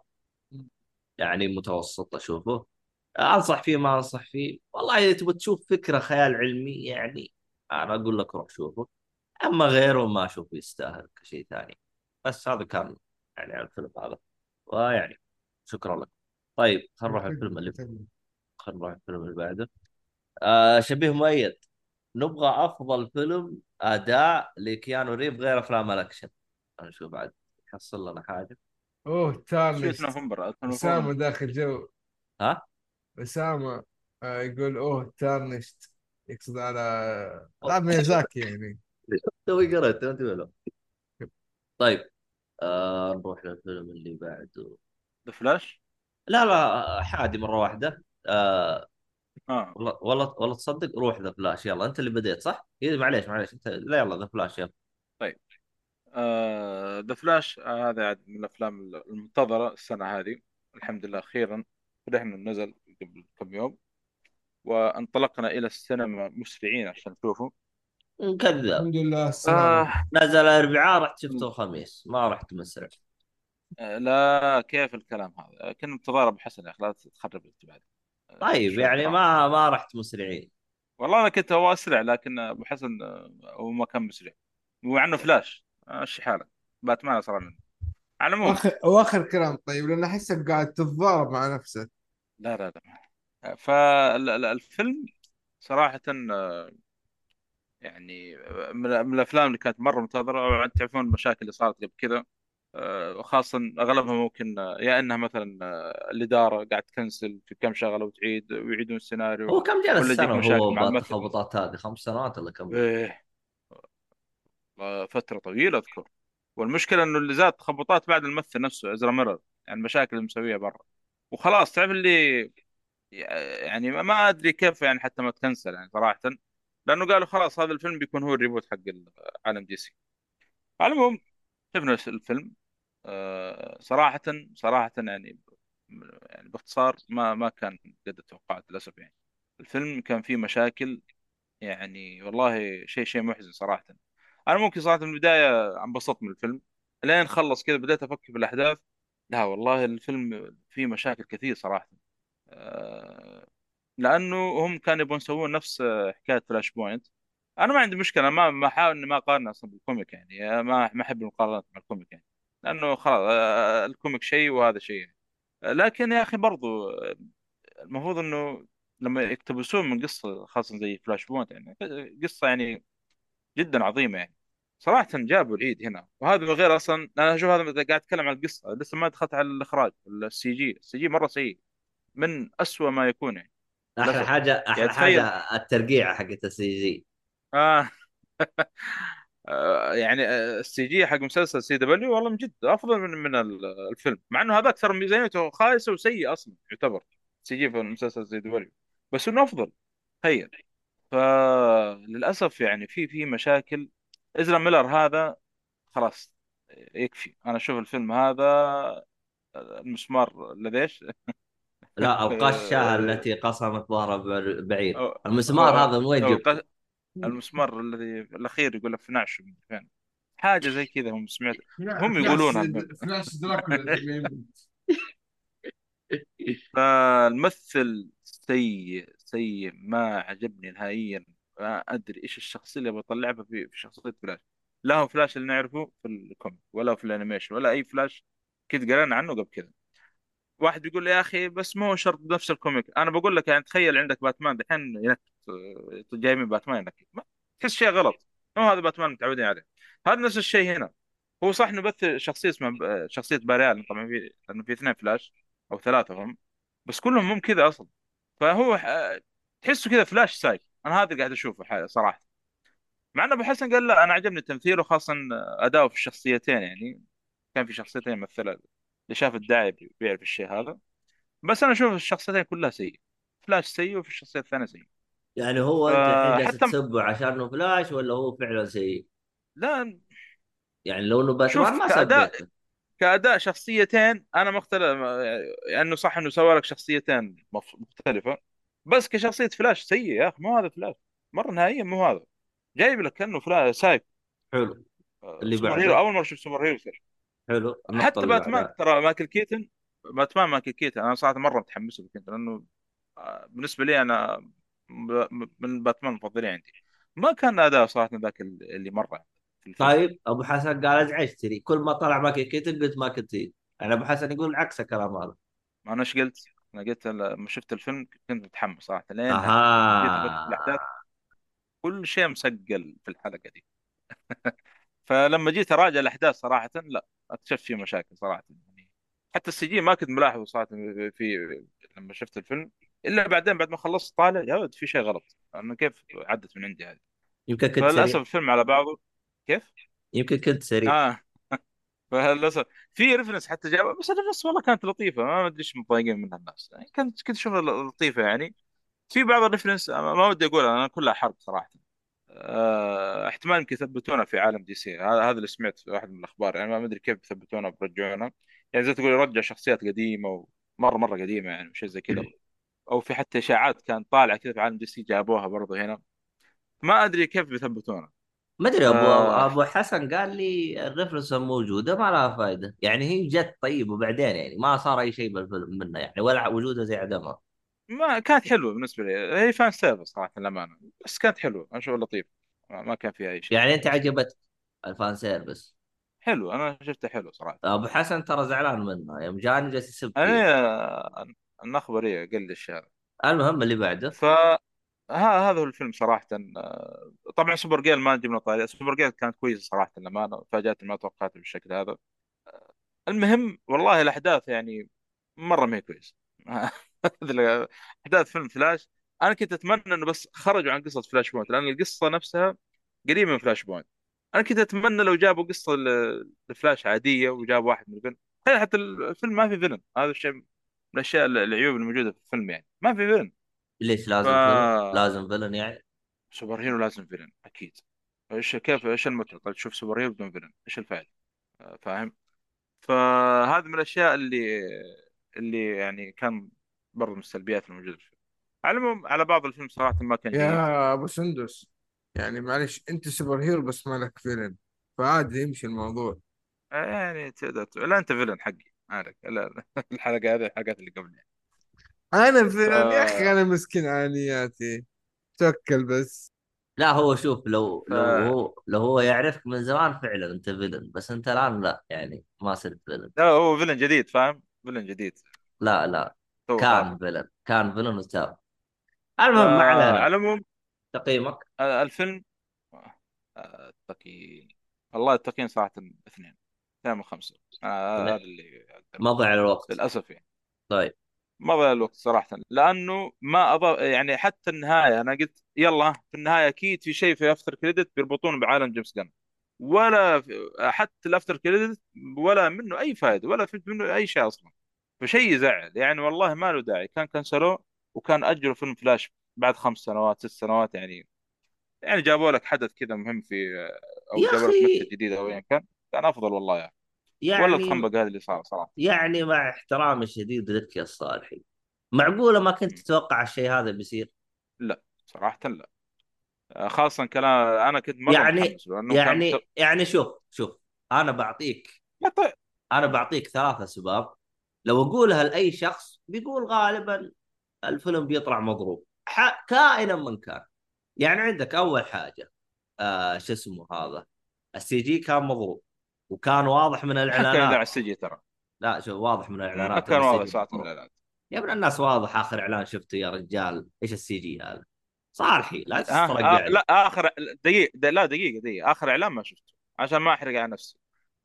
يعني متوسط أشوفه. أنصح فيه ما أنصح فيه. والله إذا تبغى تشوف فكرة خيال علمي يعني أنا أقول لك روح شوفه. أما غيره ما أشوفه يستاهل كشيء ثاني. بس هذا كان يعني على الفيلم هذا. ويعني شكرا لك. طيب خلينا نروح الفيلم اللي خلينا نروح الفيلم اللي بعده. آه شبيه مؤيد. نبغى أفضل فيلم أداء لكيانو ريفز غير أفلام الاكشن نشوف بعد؟ حصل لنا حاجة؟ أوه نوفمبر اسامه داخل جو. ها؟ أسامة آه، يقول أوه Tarnished. يقصد على العاب ميازاكي يعني. توي قرأت؟ ما انتبه له. طيب آه نروح للفيلم اللي بعده. The Flash لا لا حادي مرة واحدة. آه آه. والله والله والله تصدق روح The Flash يلا انت اللي بديت صح؟ إيه معليش معليش انت لا يلا The Flash يلا. The Flash آه هذا عاد من الأفلام المنتظرة السنة هذه. الحمد لله أخيرا فرحنا نزل قبل كم يوم. وانطلقنا إلى السينما مسرعين عشان نشوفه كذاب الحمد لله السلام آه. نزل الاربعاء رحت شفته الخميس ما رحت مسرع. آه، لا كيف الكلام هذا؟ كنا انتظار ابو حسن يا أخي لا تخرب بعد. آه، طيب يعني. ما ما رحت مسرعين. والله أنا كنت هو أسرع لكن أبو حسن هو ما كان مسرع. ومع انه فلاش. مشي حالك. باتمان اسرع منه على العموم. وآخر وآخر كلام طيب لأن احسك قاعد تتضارب مع نفسك لا لا لا. فالفيلم صراحة يعني من من الأفلام اللي كانت مرة منتظرة. وانت تعرفون المشاكل اللي صارت قبل كذا. آه، وخاصه اغلبها ممكن آه، يا إنها مثلا آه، الاداره قاعد تكنسل في كم شغلة وتعيد ويعيدون السيناريو هو كم جلس مشاكل هو مع الممثل بالتخبطات هذه؟ خمس سنوات ولا كم؟ إيه. آه، فترة طويلة أذكر. والمشكلة إنه اللي زاد تخبطات بعد الممثل نفسه ازرا ميلر يعني المشاكل اللي مسويها برا. وخلاص تعرف اللي يعني ما أدري كيف يعني حتى ما تكنسل يعني صراحة. لأنه قالوا خلاص هذا الفيلم بيكون هو ال reboot حق عالم DC. على العموم شفنا الفيلم. آه، صراحة صراحة يعني يعني باختصار ما ما كان قد التوقعات للأسف يعني. الفيلم كان فيه مشاكل يعني والله شيء شيء محزن صراحة. أنا ممكن صراحة من البداية انبسطت من الفيلم. لين خلص كذا بديت أفكر في الأحداث لا والله الفيلم فيه مشاكل كثير صراحة. آه، لأنه هم كانوا يبغون يسوون نفس حكاية Flashpoint. أنا ما عندي مشكلة ما ما أحاول إني ما أقارن أصلا بال comic يعني. ما ما أحب المقارنات مع ال comic يعني. لأنه خلاص آه، ال comic شيء وهذا شيء. لكن يا أخي برضو آه، المفروض إنه لما يقتبسون من قصة خاصة زي Flashpoint يعني قصة يعني جدا عظيمة يعني صراحة جابوا العيد هنا وهذا من غير أصلا أنا أشوف هذا قاعد أتكلم عن القصة لسه ما دخلت على الإخراج السي جي السي جي مرة سيء من أسوأ ما يكون يعني أحلى. حاجة أحلى يعني حاجة الترقيعه حقت ال CG آه. آه، يعني آه، السي جي حق مسلسل سي دبليو والله من جد أفضل من من ال- الفيلم مع إنه هذاك ترى ميزانيته خايسة وسيء أصلا يعتبر سي جي في المسلسل سي دبليو بس إنه أفضل تخيل فللاسف يعني في في مشاكل عزرا ميلر هذا خلاص يكفي أنا أشوف الفيلم هذا المسمار الذي إيش؟ لا القشة آه، التي قصمت ظهر بع- بعير أو- المسمار هذا من وين أو جبته؟ المسمار الذي الأخير يقول لك من فين. حاجة زي كذا هم سمعت. هم يقولونها. فلاش- دراكولا يقول. فالممثل سيء سيء ما عجبني نهائيا. ما أدري إيش الشخصية اللي بطلعها في في شخصية فلاش. لا هو فلاش اللي نعرفه في ال comic ولا في ال animation ولا أي فلاش كنت قرينا عنه قبل كذا. واحد بيقول لي يا أخي بس مو شرط نفس ال comic. أنا بقول لك يعني تخيل عندك باتمان دحين ينكت آه، جاي من باتمان ما- تحس شيء غلط. مو هذا باتمان متعودين عليه. هذا نفس الشيء هنا. هو صح إنه بس شخصية اسمها آه، شخصية باري ألن طبعا في لأنه في اثنين فلاش أو ثلاثة هم. بس كلهم مو كذا أصلا. فهو آه، تحسه كذا فلاش سايك أنا هذا قاعد أشوفه صراحة. مع ان أبو حسن قال لا أنا عجبني تمثيله خاصه أداؤه في الشخصيتين يعني. كان في شخصيتين يمثلها اللي شاف الدعاية بي- بيعرف الشيء هذا. بس أنا أشوف الشخصيتين كلها سيئة. فلاش سيء وفي الشخصية الثانية سيء يعني هو أنت جالس حتى- تسبه عشانه فلاش ولا هو فعلا سيء؟ لا يعني لو إنه باتمان ما كأداء- سبيته كأداء شخصيتين أنا مختلف يعني انه صح إنه سوى لك شخصيتين مختلفة بس كشخصية فلاش سيء يا أخي مو هذا فلاش مرة نهائيا مو هذا جايب لك كأنه فلاش psycho حلو اللي سوبر بعده. hero أول مرة أشوف superhero يصير. حلو حتى باتمان بعدها. ترى مايكل كيتن باتمان مايكل كيتن أنا صراحة مرة متحمس له كنت لأنه آه، بالنسبة لي أنا من باتمان المفضلين عندي. ما كان أداء صراحة ذاك اللي مرة في طيب أبو حسن قال ازعجتني كل ما طلع ما كنت قلت ما كنت. يعني أبو حسن يقول عكس الكلام هذا. ما أنا إيش قلت؟ أنا قلت لما شفت الفيلم كنت متحمس صراحة. لين في الأحداث كل شيء مسجل في الحلقة دي. فلما جيت أراجع الأحداث صراحة لا أكتشفت فيه مشاكل صراحة. يعني حتى ال CG ما كنت ملاحظه صراحة في في- لما شفت الفيلم. إلا بعدين بعد ما خلصت طالع يا ولد في شيء غلط. أنا كيف عدت من عندي هذه؟ يمكن كنت فللأسف سريع الفيلم على بعضه. كيف؟ يمكن كنت سريع. آه. فللأسف. في reference حتى جاب بس ال reference والله كانت لطيفة. ما أدري إيش متضايقين منها الناس. يعني كنت كنت أشوفها لطيفة يعني. في بعض ال reference ما ودي أقولها أنا كلها حرق صراحة. آه، احتمال يمكن يثبتونه في عالم DC. هذا اللي سمعت في واحد من الأخبار. يعني ما أدري كيف يثبتونه بيرجعونه يعني زي تقول يرجع شخصيات قديمة ومره مرة قديمة يعني وشيء زي كذا. أو في حتى إشاعات كانت طالعة كذا في عالم DC جابوها برضه هنا. ما أدري كيف بيثبتونه. ما أدري أبو آه. أبو حسن قال لي ال reference موجودة ما لها فائده يعني هي جت طيب وبعدين يعني ما صار أي شيء بالفيلم منها يعني ولا وجودها زي عدمها. ما كانت حلوة بالنسبة لي. هي fan service صراحة للأمانة بس كانت حلوة. أنا اشوفها لطيف. ما كان فيها أي شيء. يعني أنت عجبتك ال fan service حلو أنا شفته حلو صراحة. أبو حسن ترى زعلان منها يوم جاني جالس يسب أنا النخبة لي قل الشارع المهم اللي بعده. ف ها هذا هو الفيلم صراحة آه، طبعا Supergirl ما له طاري Supergirl كانت كويسة صراحة للأمانة فاجأتني ما توقعت بالشكل هذا. المهم والله الأحداث يعني مرة ما هي كويسة. أحداث فيلم فلاش. أنا كنت أتمنى إنه بس خرجوا عن قصة Flashpoint لأن القصة نفسها قريبة من Flashpoint. أنا كنت أتمنى لو جابوا قصة ل- لفلاش عادية وجابوا واحد من الفيلن. حتى الفيلم ما في villain هذا الشيء من الأشياء العيوب الموجودة في الفيلم يعني. ما في villain. ليش ف لازم villain؟ لازم villain يعني؟ superhero لازم villain أكيد. إيش كيف إيش المتعة؟ طيب تشوف superhero بدون villain إيش الفائدة؟ آه، فاهم؟ فهذه من الأشياء اللي اللي يعني كان برضه من السلبيات الموجودة في الفيلم. على العموم على بعض الفيلم صراحة ما كان جيد يا أبو سندس يعني معلش أنت superhero بس مالك villain فعادي يمشي الموضوع. آه، يعني تقدر تقول- لا أنت villain حقي. عارف. لا الحلقة هذه الحلقات اللي قبل يعني أنا ف villain يا أخي أنا مسكين انياتي توكل بس. لا هو شوف لو ف لو هو لو هو يعرفك من زمان فعلا أنت villain بس أنت الآن لا يعني ما صرت villain. لا هو villain جديد فاهم؟ villain جديد. لا لا كان villain كان villain وتاب. المهم ما فعلى علينا العموم تقييمك؟ آه، الفيلم آه، التقييم والله التقييم صراحة اثنين اثنين من خمسة. آه، هذا اللي ما ضيع الوقت. للأسف يعني. طيب. ما ضيع الوقت صراحة. لأنه ما أضاف يعني حتى النهاية أنا قلت يلا في النهاية أكيد في شيء في after credit بيربطونه بعالم جيمس جن ولا حتى ال after credit ولا منه أي فائدة ولا في منه أي شيء أصلا. فشيء يزعل. يعني والله ما له داعي. كان كنسلوه وكان أجلوا فيلم فلاش بعد خمس سنوات ست سنوات يعني. يعني جابوا لك حدث كذا مهم في أو يا جابوا لك أخي جديد أو ايا كان. كان أفضل والله يعني. ولا يعني الخنبق هذا اللي صار صراحة. يعني مع احترامي الشديد لك يا الصالحي. معقولة ما كنت. تتوقع الشيء هذا بيصير؟ لا صراحة لا. آه، خاصة كلام أنا كنت مرة يعني لأنه كان. يعني يعني شوف شوف أنا بعطيك طيب. أنا بعطيك ثلاث اسباب لو أقولها لأي شخص بيقول غالبا الفيلم بيطلع مضروب ح... كائنا من كان. يعني عندك أول حاجة آه شو اسمه هذا؟ السي جي كان مضروب وكان واضح من ما كان يدعي الاعلانات السجي ترى. لا شوف واضح من الإعلانات. كان ان واضح جي ساعه من مضروب الاعلان يا ابن الناس واضح آخر إعلان شفته يا رجال. إيش السي جي هذا؟ صالحي لا ها تسترقع آه لي لا آخر دقيقة لا دقيقة دقيقة. آخر إعلان ما شفته عشان ما أحرق على نفسي.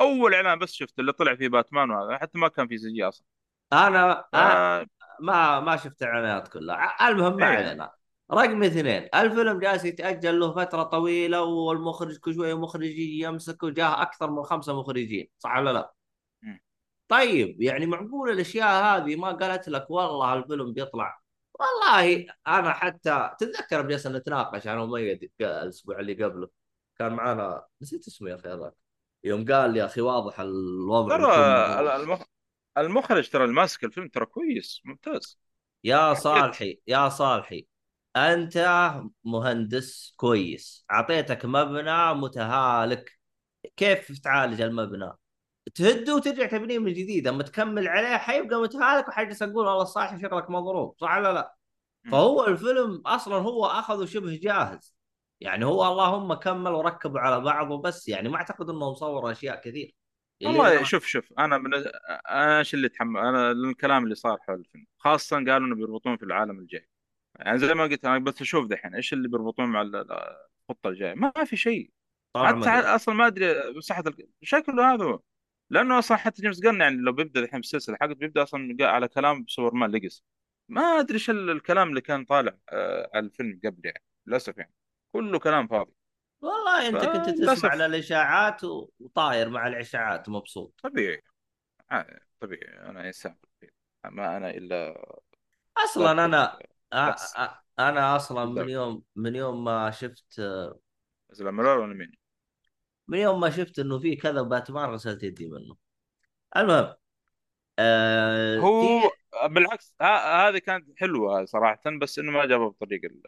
أول إعلان بس شفته اللي طلع فيه باتمان وهذا حتى ما كان في سجي أصلا. أنا أنا ما ما شفت الإعلانات كلها. المهم ما إيه. علينا. رقم اثنين الفيلم جالس يتأجل له فترة طويلة والمخرج كل شوية مخرج يجي يمسك وجاه أكثر من خمسة مخرجين صح ولا لا؟ م. طيب يعني معقول الأشياء هذه ما قالت لك والله الفيلم بيطلع؟ والله أنا حتى تتذكر جلسنا نتناقش أنا وميد الأسبوع اللي قبله؟ كان معنا نسيت اسمه يا أخي هذاك. يوم قال لي يا أخي واضح الوضع ترى المخ... المخرج ترى اللي ماسك الفيلم ترى كويس ممتاز. يا صالحي يا صالحي. أنت مهندس كويس. أعطيتك مبنى متهالك. كيف تعالج المبنى؟ تهده وترجع تبنيه من جديد. أما تكمل عليه حيبقى متهالك وحجلس أقول والله صالحي شغلك مضروب صح ولا لا. فهو الفيلم أصلا هو أخذه شبه جاهز. يعني هو اللهم كمل وركبوا على بعض وبس. يعني ما أعتقد انه مصور أشياء كثير. والله شوف شوف أنا من أنا إيش اللي تحمل؟ أنا الكلام اللي صار حول الفيلم. خاصة قالوا إنه بيربطون في العالم الجاي يعني زي ما قلت أنا بس أشوف دحين إيش اللي بيربطون مع ال- الخطة الجاية. ما في شيء. حتى. أصلا ما أدري مساحه ال- شكله هذا هو؟ لأنه أصلا حتى جيمس جن يعني لو بيبدأ الحين بالسلسلة حقت بيبدأ أصلا على كلام سوبرمان ليجاسي ما أدري إيش ال- الكلام اللي كان طالع آه، على الفيلم قبل يعني. للأسف يعني. كله كلام فاضي. والله أنت كنت فللأسف. تسمع للاشاعات و- وطاير مع الإشاعات مبسوط. طبيعي. آه، طبيعي. أنا انسان ما أنا إلا أصلا أنا بس. أ- أ- أنا أصلا من. يوم من يوم ما شفت نزل مرار ولا مين؟ من يوم ما شفت إنه في كذا باتمان غسلت يدي منه المهم آه هو في بالعكس هذه كانت حلوة صراحة بس إنه ما جابها بالطريقة ال-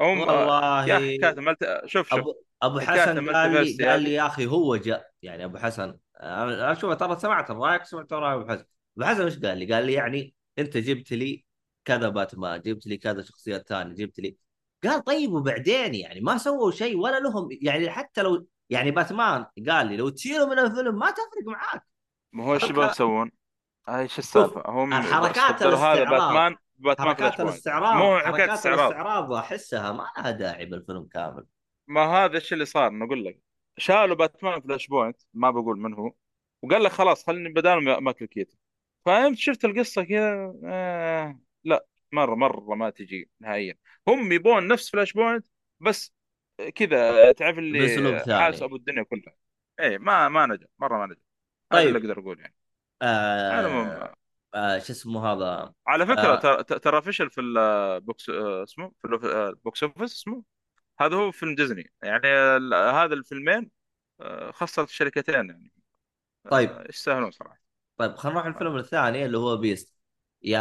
هم والله يا أخي كاتب ملت... شوف شوف أبو أبو حكاية حسن قال لي قال لي هذه. يا أخي هو جاء يعني أبو حسن أنا شوف ترى سمعت رايك سمعت راي أبو حسن أبو حسن إيش قال لي؟ قال لي يعني أنت جبت لي كذا باتمان جبت لي كذا شخصيات ثانية جبت لي. قال طيب وبعدين يعني ما سووا شيء ولا لهم يعني حتى لو يعني باتمان قال لي لو تشيله من الفيلم ما تفرق معاك. ما هو إيش يبغون يسوون؟ هاي إيش السالفة؟ هم الحركات صدروا هذا الاستعراض. باتمان باتمان حركات الاستعراض مو حركات استعراض الاستعراض. احسها ما لها داعي بالفيلم كامل. ما هذا إيش اللي صار؟ نقول لك. شالوا باتمان Flashpoint ما بقول من هو وقال لك خلاص خليني بدالهم مايكل كيتن فهمت شفت القصة كذا آه لا مرة مرة ما تجي نهائيا. هم يبون نفس Flashpoint بس كذا تعرف اللي. حاس أبو الدنيا كلها. إيه ما ما نجح مرة ما نجح. هذا طيب. اللي أقدر أقول يعني. آه المهم آه شو اسمه هذا؟ على فكرة آه. ترى ترى فشل في ال box آه، اسمه؟ في ال bo- ال box office اسمه؟ هذا هو فيلم ديزني. يعني ال- هذا الفيلمين آه، خسرت الشركتين يعني. طيب. آه، يستاهلون صراحة. طيب خلينا نروح الفيلم الثاني اللي هو Beast يا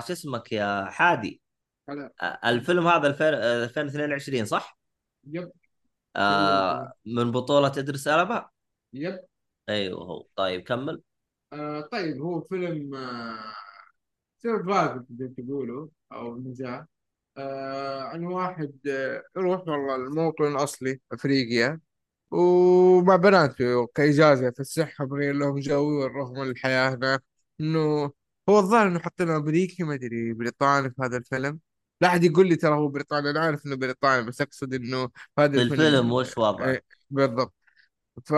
شو اسمك يا حادي؟ هلا. الفيلم هذا 2000 آه، 2022 صح؟ yep. آه من بطولة إدريس ألبا؟ yep. أيوه هو. طيب كمل. آه طيب هو فيلم آه survive تقدر تقولوا أو نجاة آه عن واحد آه يروح والله الموطن الأصلي أفريقيا ومع بناته كإجازة في الصحة بغير لهم جو ويروحون الحياة هناك إنه هو الظاهر إنه حاطينه أمريكي ما أدري بريطاني في هذا الفيلم. لا أحد يقول لي ترى هو بريطاني أنا عارف إنه بريطاني بس أقصد إنه في هذا في الفيلم وش وضعه؟ إيه، بالضبط. ف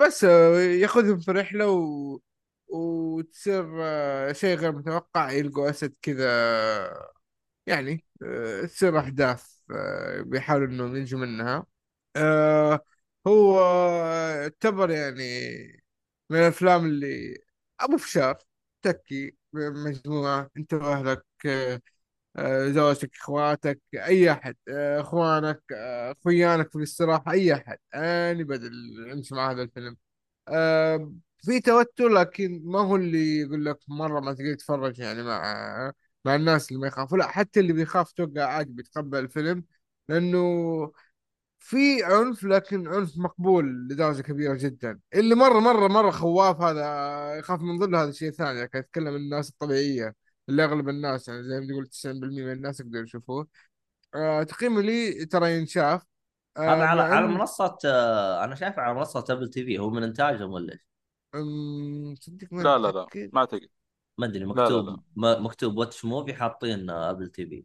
بس ياخذهم في رحلة و... وتصير شيء غير متوقع يلقوا أسد كذا يعني آه، تصير أحداث آه، بيحاولوا إنهم ينجوا منها. آه، هو يعتبر يعني من الأفلام اللي أبو فشار تكي مجموعة أنت وأهلك آه، آه، زوجتك إخواتك أي أحد آه، إخوانك آه، أخويانك في الاستراحة أي أحد أني بدل أمشي مع هذا الفيلم. آه، في توتر لكن ما هو اللي يقول لك مرة ما تقدر تتفرج يعني مع مع الناس اللي ما يخافوا. لا حتى اللي بيخاف توقع عادي بيتقبل الفيلم لأنه في عنف لكن عنف مقبول لدرجة كبيرة جدا. اللي مرة مرة مرة خواف هذا يخاف من ظل هذا شيء ثاني. لكن أتكلم عن الناس الطبيعية اللي أغلب الناس يعني زي ما تقول 90% من الناس يقدروا يشوفوه. آه تقييمه لي ترى ينشاف. آه هذا على على منصة آه، أنا شايفه على منصة ابل تي في هو من إنتاجهم ولا إيش؟ صدق ما لا لا لا ما تقدر ما أدري لا، لا، مكتوب لا. ما- مكتوب watch movie حاطين ابل تي في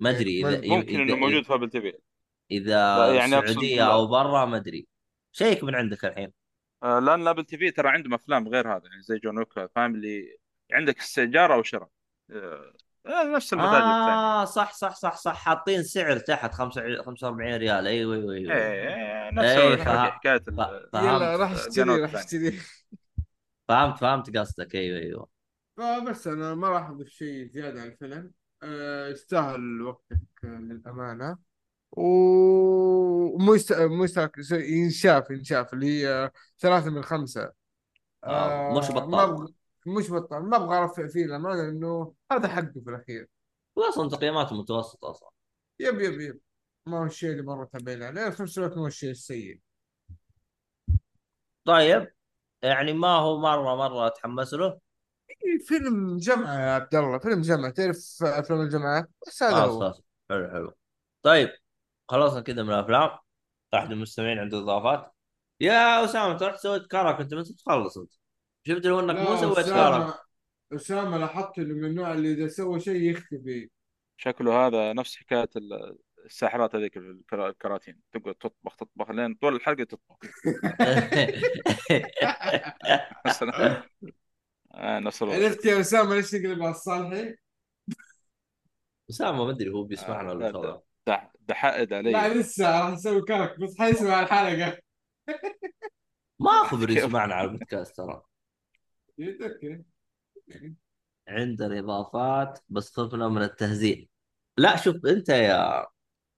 ما أدري إيه، اذا ممكن إنه موجود في ابل تي في إذا يعني لا. أو برا ما أدري. شيك من عندك الحين. آه، لأن ابل تي في ترى عندهم أفلام غير هذا يعني زي جون ويك فاهم اللي عندك استئجار أو شراء آه، آه، نفس المتاجر آه صح صح صح صح. حاطين سعر تحت 45 ريال. أيوه أيوه أيوه إيه نفس إيه، الحكي- فه- حكاية ف- ال- يلا راح فهمت اشتري راح. اشتري فهمت فهمت قصدك. أيوه أيوه. فبس أنا ما راح أضيف شيء زيادة عن الفيلم. يستاهل وقتك للأمانة. ومو يست... مو ينشاف ينشاف اللي هي ثلاثة من خمسة. آه، مش ما بطال. مش بطال. ما أبغى ارفع فيه الأمانة لأنه هذا حقه في الأخير. واصلا تقييماته متوسطة أصلا. يب يب يب. ما هو الشيء اللي مرة تابعين عليه. في نفس الوقت ما هو الشيء السيء. طيب يعني ما هو مرة مرة أتحمس له؟ إيه، فيلم جمعة يا عبد الله. فيلم جمعة. تعرف أفلام الجماعات بس هذا خلاص هو. حلو حلو. طيب خلصنا كذا من الأفلام. أحد المستمعين عنده إضافات. يا أسامة أنت رحت سويت كارك أنت متى تخلص أنت. شفت لو إنك مو سويت كارك. أسامة أسامة لاحظت إنه من النوع اللي إذا سوى شيء يختفي. شكله هذا نفس حكاية ال- الساحرات هذيك الكرا- الكراتين. تقعد تطبخ تطبخ لين طول الحلقة تطبخ. مثلا. آه، نفس الوضع. عرفت يا أسامة ليش تقلب على الصالحي؟ أسامة ما أدري هو بيسمعنا آه، ولا لا، وضعه. دح- دحائد لا علي لسه راح أسوي كرك بس حيسمع الحلقة. ما خبر يسمعنا على البودكاست ترى. أوكي عندنا اضافات بس خفنا من التهزيء لا شوف أنت يا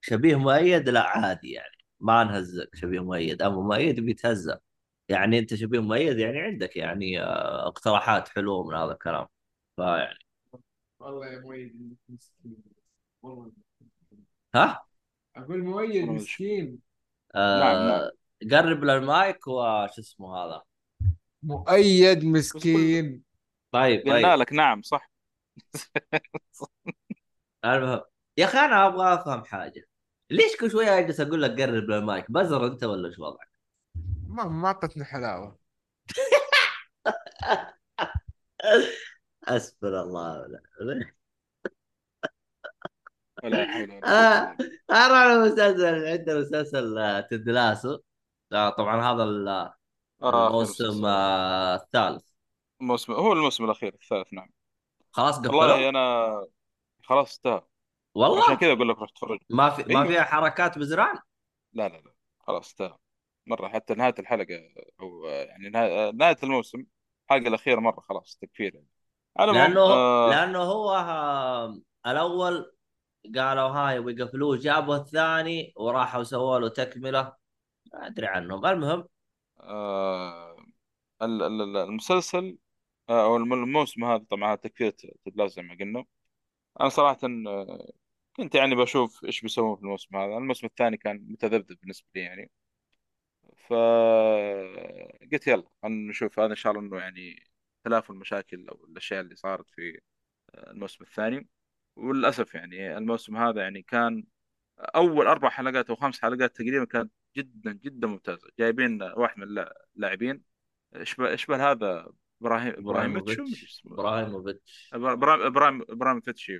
شبيه مؤيد لا عادي يعني. ما نهزك شبيه مؤيد. اما مؤيد بيتهزأ. يعني أنت شبيه مؤيد يعني عندك يعني آه، اقتراحات حلوة من هذا الكلام. فيعني. والله يا مؤيد والله. ها؟ أقول مؤيد مسكين. نعم، نعم. قرب للمايك وش اسمه هذا؟ مؤيد مسكين. طيب قلنا طيب لك نعم صح. المهم يا أخي أنا أبغى أفهم حاجة. ليش كل شوية أجلس أقول لك قرب للمايك بزر أنت ولا إيش وضعك؟ ما ما أعطتني حلاوة. حسبنا الله. ونعم ولا حول ولا آه. قوة إلا أنا على مسلسل عندنا مسلسل آه، تيد لاسو. آه، طبعا هذا. آخر الموسم. آه، الثالث. الموسم هو الموسم الأخير الثالث نعم. خلاص والله قفلوا أنا خلاص انتهى. عشان والله كذا أقول لك روح تفرج. ما في ما أيوه. فيها حركات بزران؟ لا لا لا. خلاص انتهى. مرة حتى نهاية الحلقة أو يعني نهاية, الموسم الحلقة الأخيرة مرة خلاص تكفير. يعني لأنه آه لأنه هو آه، الأول قالوا هاي ويقفلوه جابوا الثاني وراحوا سووا له تكملة. ما أدري عنهم. المهم آه ال- ال- ال- المسلسل آه، أو الم- الموسم هذا طبعا تكفير تدلاس زي ما قلنا أنا صراحة آه، كنت يعني بشوف إيش بيسوون في الموسم هذا. الموسم الثاني كان متذبذب بالنسبة لي يعني. ف قلت يلا خلينا نشوف. هذا إن شاء الله إنه يعني تلافوا المشاكل أو الأشياء اللي صارت في الموسم الثاني. وللأسف يعني الموسم هذا يعني كان أول أربع حلقات أو خمس حلقات تقريبا كانت جدا جدا ممتازة. جايبين واحد من اللاعبين اشبه اشبه هذا؟ إبراهيم إبراهيموفيتش. ابراهيموفيتش اسمه؟ إبراهيموفيتش. إبراهيم إبراهيم ابراهيموفيتش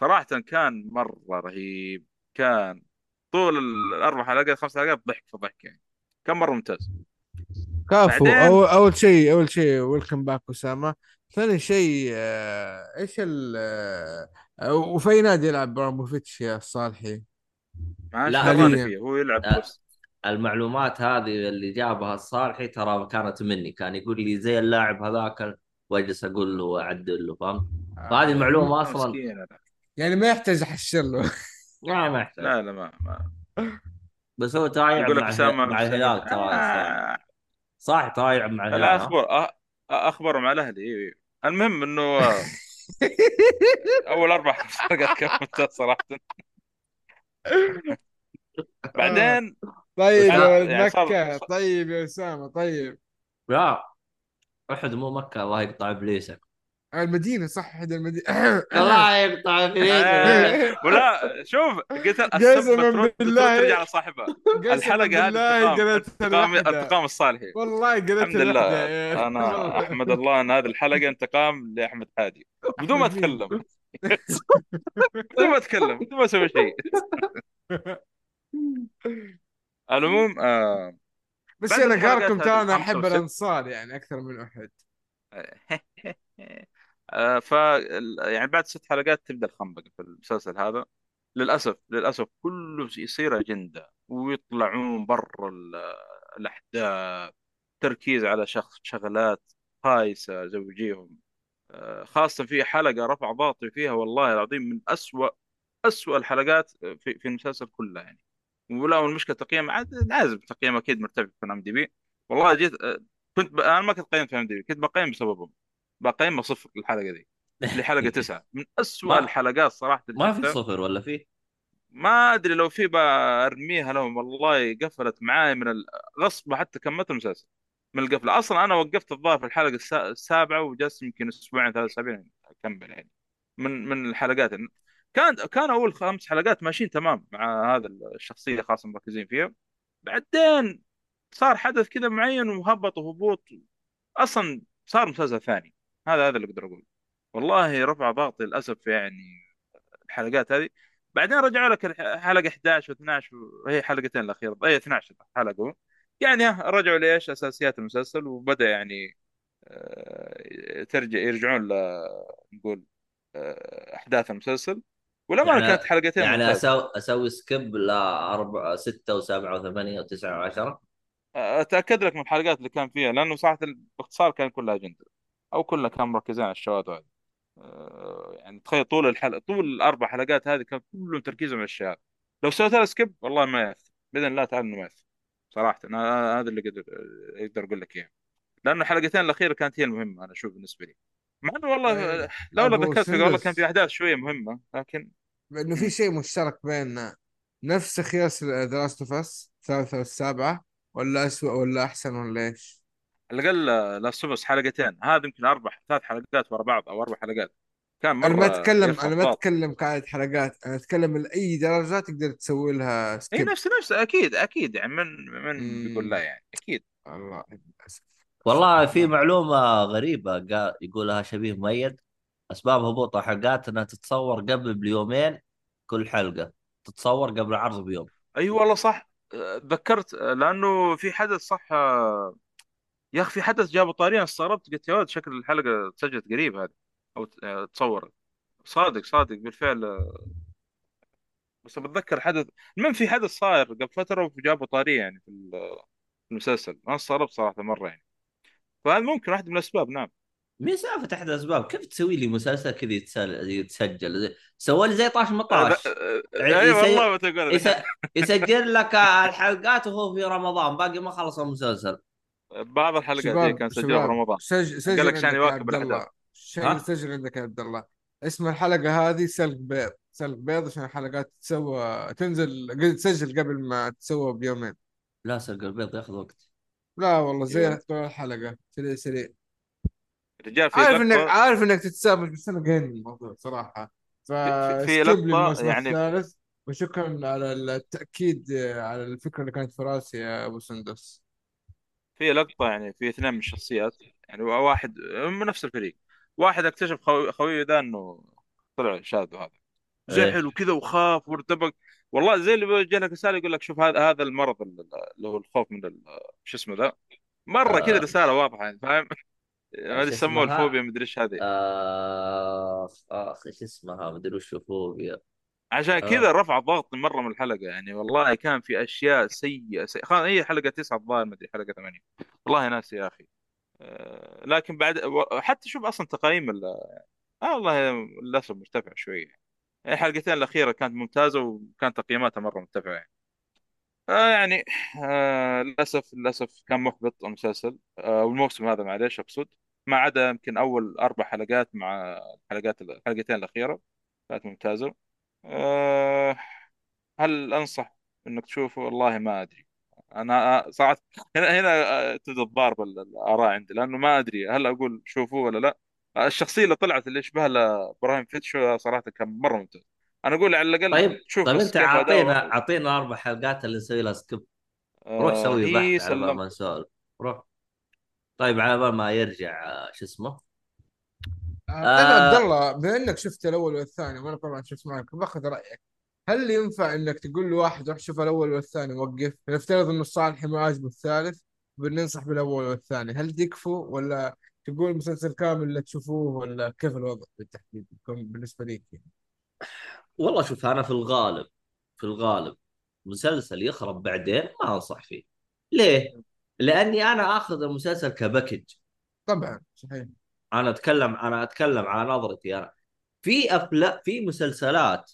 صراحة كان مرة رهيب. كان طول الأربع حلقات خمس حلقات ضحك في ضحك يعني. كان مرة ممتاز. كفو بعدين- اول أول شيء أول شيء welcome back أسامة. ثاني شيء آه، إيش ال آه، وفي أي نادي يلعب براموفيتش يا صالحي لا،. فيه هو يلعب آه. بس المعلومات هذه اللي جابها الصالحي ترى كانت مني كان يقول لي زي اللاعب هذاك واجلس أقول له واعدل له فهمت؟ فهذه المعلومة أصلا. يعني ما يحتاج أحشر له ما ما يحتاج لا لا ما, ما. بس هو ترى يلعب يقول لك مع, مع الهلال ترى. آه. صح ترى يلعب مع الهلال لا؟ اخبر اخبرهم على أهلي إيه، إيه. المهم إنه آه، أول أربع حلقات كانت ممتاز صراحة. بعدين طيب يا ولد يعني مكة صار- طيب يا أسامة طيب. لا أحد مو مكة الله يقطع إبليسك. المدينة صح؟ حد المدينة الله يقطع آه، ولا شوف قلت قسماً بالله. ترجع لصاحبها. الحلقة هذه انتقام الصالحي والله قلتها الحمد لله. أنا أحمد الله أن هذه الحلقة انتقام لأحمد هادي. بدون ما؟ أتكلم. بدون ما أتكلم بدون ما أسوي شيء. على العموم آه بس أنا هذه ترى أنا احب. الأنصار يعني أكثر من أحد. ف يعني بعد ست حلقات تبدأ الخنبقة في المسلسل هذا. للأسف للأسف كله يصير أجندة ويطلعون برا ال- الأحداث تركيز على شخص شغلات خايسة زوجيهم. آه، خاصة في حلقة رفع ضغطي فيها والله العظيم من أسوأ أسوأ الحلقات في في المسلسل كله يعني. ولا والمشكلة تقييم عاد لازم تقييم أكيد مرتفع في أم دي بي. والله جيت آه، كنت ب... أنا ما كنت قيمت في أم دي بي كنت بقيم بسببهم. بقيمها صفر الحلقة دي. لحلقة تسعة. من أسوأ ما- الحلقات صراحة. ما في. صفر ولا في؟ ما أدري لو في برميها لهم. والله قفلت معاي من ال- غصب حتى كملت المسلسل من القفلة. أصلا أنا وقفت الظاهر في الحلقة السا- السابعة وجلست يمكن أسبوعين ثلاث اسابيع أكمل يعني. من من الحلقات. كان كان أول خمس حلقات ماشيين تمام مع هذا الشخصية خاصة مركزين فيها. بعدين صار حدث كذا معين وهبط وهبوط أصلا صار مسلسل ثاني. هذا هذا اللي أقدر أقول والله رفع ضغط للأسف يعني الحلقات هذه. بعدين رجعوا لك حلقة 11 و12 وهي حلقتين الأخيرة. أي 12 حلقة. يعني رجعوا لإيش؟ أساسيات المسلسل وبدأ يعني آه، ترجع يرجعون ل نقول آه، أحداث المسلسل. والامانه يعني كانت حلقتين يعني أسوي أسوي سكيب ل 4 6 و7 و8 و9 و10 أتأكد لك من الحلقات اللي كان فيها لأنه صراحة باختصار كان كلها أجندة. أو كلها كان مركزين على الشواذ هذه آه، يعني تخيل طول الحلقة طول الأربع حلقات هذه كان كلهم تركيزهم على الشيء هذا لو سويت لها skip والله ما يأثر. بإذن الله تعالى إنه ما يأثر. صراحة. أنا هذا اللي قدر أقدر أقول لك إياه. لأنه الحلقتين الأخيرة كانت هي المهمة أنا أشوف بالنسبة لي. مع إنه والله آه، لولا أبو ذكرتك والله كان في أحداث شوية مهمة لكن انه في. شيء مشترك بيننا نفس خياس The Last of Us الثالثة والسابعة ولا أسوأ ولا أحسن ولا إيش؟ على الأقل Last of حلقتين. هذا يمكن أربع ثلاث حلقات ورا بعض أو أربع حلقات. كان أنا ما مرة أتكلم يرفع أنا ما أتكلم كعدد حلقات أنا أتكلم لأي درجة تقدر تسوي لها إي سكيب نفس نفس. أكيد أكيد. يعني من من بيقول لا يعني أكيد. الله والله في معلومة غريبة قال يقولها شبيه مؤيد أسباب هبوط الحلقات إنها تتصور قبل بيومين كل حلقة. تتصور قبل العرض بيوم. أي والله صح. أه، تذكرت أه، لأنه في حدث صح يا أخي في حدث جابوا طاري أنا استغربت قلت يا ولد شكل الحلقة تسجلت قريب هذه أو ت- أه، تصورت صادق صادق بالفعل أه، بس بتذكر حدث المهم في حدث صاير قبل فترة وجابوا طاري يعني في ال- في المسلسل. أنا استغربت صراحة مرة يعني. فهذا ممكن واحد من الأسباب نعم. مين سالفة أحد الأسباب؟ كيف تسوي لي مسلسل كذا يتسل... يتسجل؟ زي... سوى لي زي طاش أه، مطاش. ع- اي يس... والله. يسجل لك الحلقات وهو في رمضان باقي ما خلص المسلسل. بعض الحلقات هي شباب كان سجلها رمضان سج... قال سجل لك عشان يواكب الأحداث. الله سجل سجل عندك يا عبد الله. اسم الحلقة هذه سلق بيض. سلق بيض عشان الحلقات تسوى تنزل قد- تسجل قبل ما تسوى بيومين. لا سلق البيض ياخذ وقت. لا والله زي طول الحلقة. سريع سريع. رجال في عارف انك عارف إنك تتسابق بس أنا قايل الموضوع صراحة. في, في لقطة يعني الثالث. وشكرا على التأكيد على الفكرة اللي كانت في راسي يا أبو سندس. في لقطة يعني في اثنين من الشخصيات يعني واحد من نفس الفريق. واحد اكتشف خوي خويه ذا إنه طلع شاذ هذا زعل وكذا وخاف وارتبك. والله زي اللي بيجي لك رساله يقول لك شوف هذا هذا المرض اللي هو الخوف من ال- شو اسمه ذا مرة كذا آه... رسالة واضحة يعني فاهم؟ هذه يسموها؟ الفوبيا مدري إيش هذه. آه... اخ إيش اسمها؟ مدري وش فوبيا. عشان كذا آه... رفع الضغط مرة من الحلقة يعني. والله كان في أشياء سيئة سيئة. خلاص هي حلقة تسعة الظاهر مدري حلقة ثمانية. والله ناسي يا أخي. آه، لكن بعد حتى شوف أصلا تقييم ال- آه والله للأسف مرتفع شوي. يعني الحلقتين الأخيرة كانت ممتازة وكانت تقييماتها مرة مرتفعة يعني. آه يعني آه للأسف للأسف كان محبط المسلسل. آه والموسم هذا معليش أقصد. ما عدا يمكن أول أربع حلقات مع الحلقات الحلقتين الأخيرة كانت ممتازة. آه هل أنصح إنك تشوفه والله ما أدري. أنا صراحة هنا هنا آه، تبدا تضارب ال- الاراء عندي لأنه ما أدري هل أقول شوفوه ولا لا. الشخصية اللي طلعت اللي يشبه له إبراهيم فيتشو صراحة كان مرة ممتاز. أنا أقول على الأقل طيب شوف طيب أنت أعطينا أعطينا أربع حلقات اللي نسوي لها سكيب. روح آه سوي بحث على بال ما نسولف. روح. طيب على بال ما يرجع آه، شو اسمه؟ آه، طيب عبد الله بما إنك شفت الأول والثاني وأنا طبعا شفت معك باخذ رأيك. هل ينفع إنك تقول لواحد روح شوف الأول والثاني وقف نفترض إنه صالح ما عجبه الثالث بننصح بالأول والثاني. هل تكفوا ولا تقول المسلسل كامل اللي تشوفوه ولا كيف الوضع بالتحديد بالنسبة ليك يعني؟ والله شوف أنا في الغالب في الغالب مسلسل يخرب بعدين ما أنصح فيه. ليه؟ لأني أنا آخذ المسلسل ك package. طبعا صحيح. أنا أتكلم أنا أتكلم على نظرتي أنا. في افلام في مسلسلات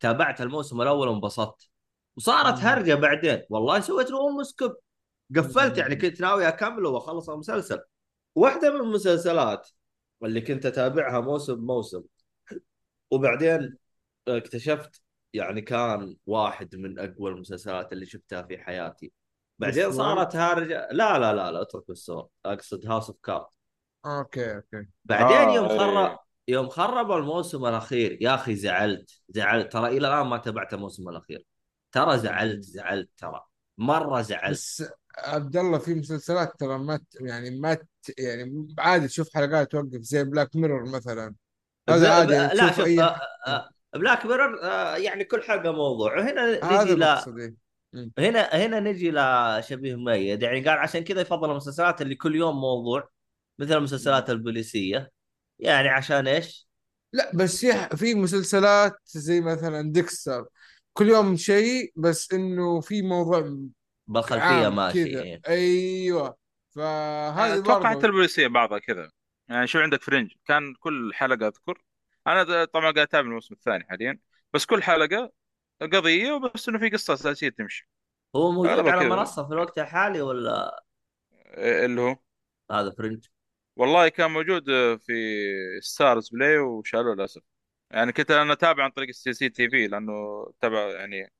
تابعت الموسم الأول وانبسطت. وصارت. هرجة بعدين. والله سويت له أم skip قفلت يعني. كنت ناوي أكمله وأخلص المسلسل. واحدة من المسلسلات اللي كنت أتابعها موسم موسم وبعدين اكتشفت يعني كان واحد من أقوى المسلسلات اللي شفتها في حياتي. بعدين صارت هارجه لا لا لا لا أترك الصور أقصد House of Cards okay okay. بعدين يوم آه خرب إيه يوم خربوا الموسم الأخير يا أخي زعلت زعلت. ترى إلى الآن ما تابعت الموسم الأخير. ترى زعلت زعلت ترى. مرة زعلت. بس عبد الله في مسلسلات ترى ما يعني ما يعني عادي تشوف حلقات توقف زي بلاك ميرور مثلا. هذا. عادي يعني لا شوف أي آه آه بلاك ميرور آه يعني كل حلقة موضوع. هنا هذا نجي ل. هنا هنا نجي لشبيه ميت يعني قال عشان كذا يفضل المسلسلات اللي كل يوم موضوع. مثل المسلسلات البوليسية. يعني عشان إيش؟ لا بس في في مسلسلات زي مثلا ديكستر. كل يوم شيء بس إنه في موضوع بالخلفية ماشي كذا. إيه. أيوه. فهذه أتوقع حتى البوليسيه بعضها كذا. يعني شو عندك Fringe؟ كان كل حلقة أذكر. أنا طبعا قاعد اتابع الموسم الثاني حاليا. بس كل حلقة قضية وبس إنه في قصة أساسية تمشي. هو موجود على منصة في الوقت الحالي ولا؟ إيه اللي هو؟ هذا Fringe؟ والله كان موجود في ستارز بلاي وشالوه للأسف. يعني كنت أنا أتابع عن طريق السي سي تي في لأنه تبع يعني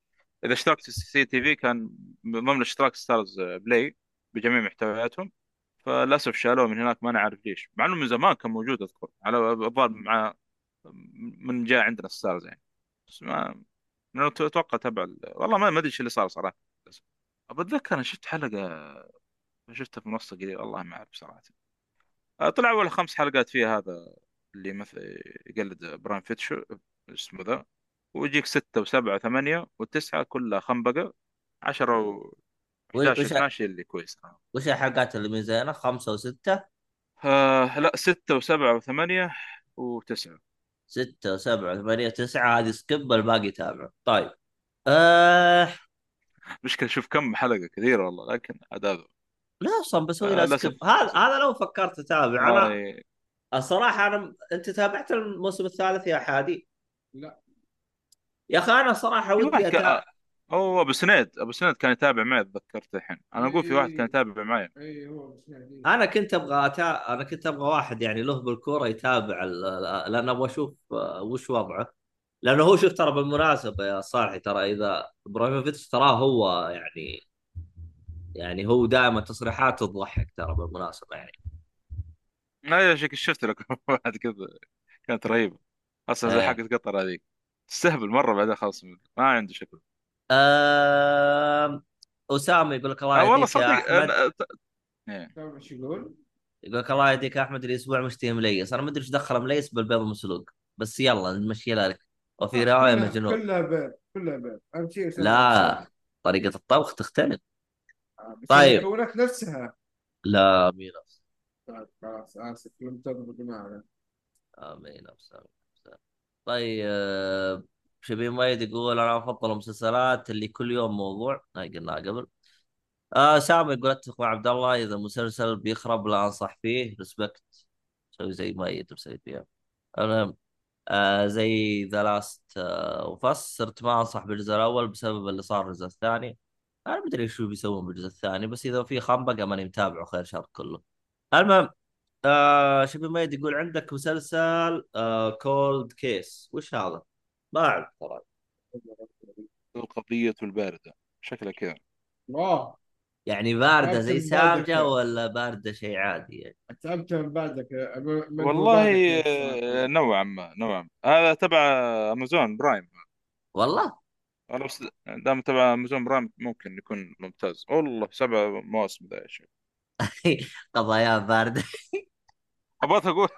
إذا اشتركت في السي سي تي في كان ضمن اشتراك ستارز بلاي بجميع محتوياتهم. فللأسف شالوه من هناك ما نعرف ليش. مع إنه من زمان كان موجود أذكر. على الظاهر مع من جاء عندنا ستارز يعني. بس ما من أتوقع تبع ال... والله ما أدري إيش اللي صار صراحة. بس بتذكر أنا شفت حلقة شفتها في منصة قريب والله ما أعرف صراحة. طلع أول خمس حلقات فيها هذا اللي مثل يقلد براين فيتشو اسمه ذا ويجيك ستة وسبعة وثمانية والتسعة كلها خنبقة عشرة و 11 وش 12 اللي كويس وش الحلقات اللي من زينة؟ خمسة وستة؟ آه لا ستة وسبعة وثمانية وتسعة ستة وسبعة وثمانية تسعه هذه skip الباقي تابع طيب آه مشكلة شوف كم حلقة كثيرة والله لكن هذا لا أصلا بسوي آه له skip هذا هذا لو فكرت اتابع أنا الصراحة أنا أنت تابعت الموسم الثالث يا حادي؟ لا. يا أخي أنا صراحة ودي واحد أتابع. كان هو أبو سنيد أبو سنيد كان يتابع معي تذكرت الحين. أنا أقول في واحد كان اي يتابع معي. اي هو بس يعني أنا كنت أبغى أتا... أنا كنت أبغى واحد يعني له بالكورة يتابع ال... لأن أبغى أشوف آه، وش وضعه. لأنه هو شوف ترى بالمناسبة يا صالحي ترى إذا إبراهيموفيتش تراه هو يعني يعني هو دائما تصريحاته تضحك ترى بالمناسبة يعني. لا شكل شفت لك واحد كذا كانت رهيبة. أصلا زي إيه حقت قطر هذيك. تستهبل مرة بعدين خلاص ما عنده شكل. أم... اسامه يقول لك الله آه والله يهديك يا صدق أحمد. أنا... إيه. تعرف إيش يقول؟ يقول لك الله يهديك يا أحمد الأسبوع مشتهي مليس. أنا ما أدري إيش دخل مليس بالبيض المسلوق بس يلا نمشي لك وفي آه، رواية كلها مجنون. كلها بيض كلها بيض. اهم شيء يسوي لا. طريقة الطبخ تختلف. آه، طيب. المكونات نفسها. لا نفس طيب خلاص آسف. لم تضبط معنا آمين نفس آمين نفس. طيب آه، شبيه ميد يقول أنا أفضل المسلسلات اللي كل يوم موضوع. هاي قلناها قبل. آه سامي يقول أتفق مع عبد الله إذا مسلسل بيخرب لا أنصح فيه. respect سوي زي ميت مسوي فيها. المهم آه زي The Last آه of Us صرت ما أنصح بالجزء الأول بسبب اللي صار الجزء الثاني. أنا ما أدري شو بيسوون بالجزء الثاني بس إذا في خنبقه ماني متابعه خير شر كله. المهم آه شبي ميد يقول عندك مسلسل آه Cold Case وش هذا؟ ما أعرف ترى. القضية الباردة. شكلها كذا. يعني باردة تعبت زي بعدك. ولا باردة شيء عادي يعني؟ تعبت من بعدك والله آه،. نوعا ما نوعا ما. هذا تبع امازون برايم والله؟ أنا بس دام تبع أمازون برايم ممكن يكون ممتاز. والله سبع مواسم ذا يا شيخ. قضايا باردة. أبغى أقول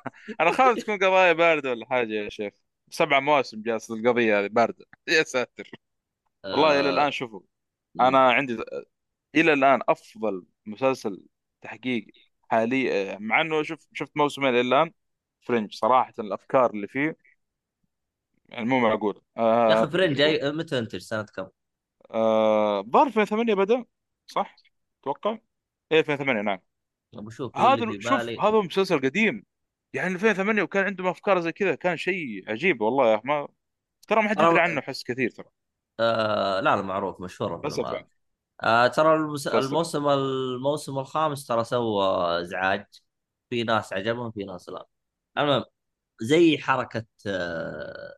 أنا خايف تكون قضايا باردة ولا حاجة يا شيخ. سبع مواسم جالس القضية هذه باردة. يا ساتر. والله إلى الآن آه شوفوا أنا عندي إلى الآن أفضل مسلسل تحقيق حاليا مع إنه شوف شفت موسمين إلى الآن. فرنج صراحة الأفكار اللي فيه يعني مو معقول. يا آه أخي فرنج أي- متى انتج؟ سنة كم؟ آه ظهر 2008 بدأ صح؟ أتوقع إيه 2008 نعم. بشوف اللي هذا في شوف بالي؟ هذا مسلسل قديم. يعني 2008 وكان عندهم أفكار زي كذا كان شيء عجيب والله يا أخي ما ترى ما حد يدري عنه أحس كثير ترى. آه لا لا معروف مشهور الفيلم هذا يعني. آه ترى المس... الموسم الموسم الخامس ترى سوى إزعاج. في ناس عجبهم في ناس لا. المهم زي حركة آه...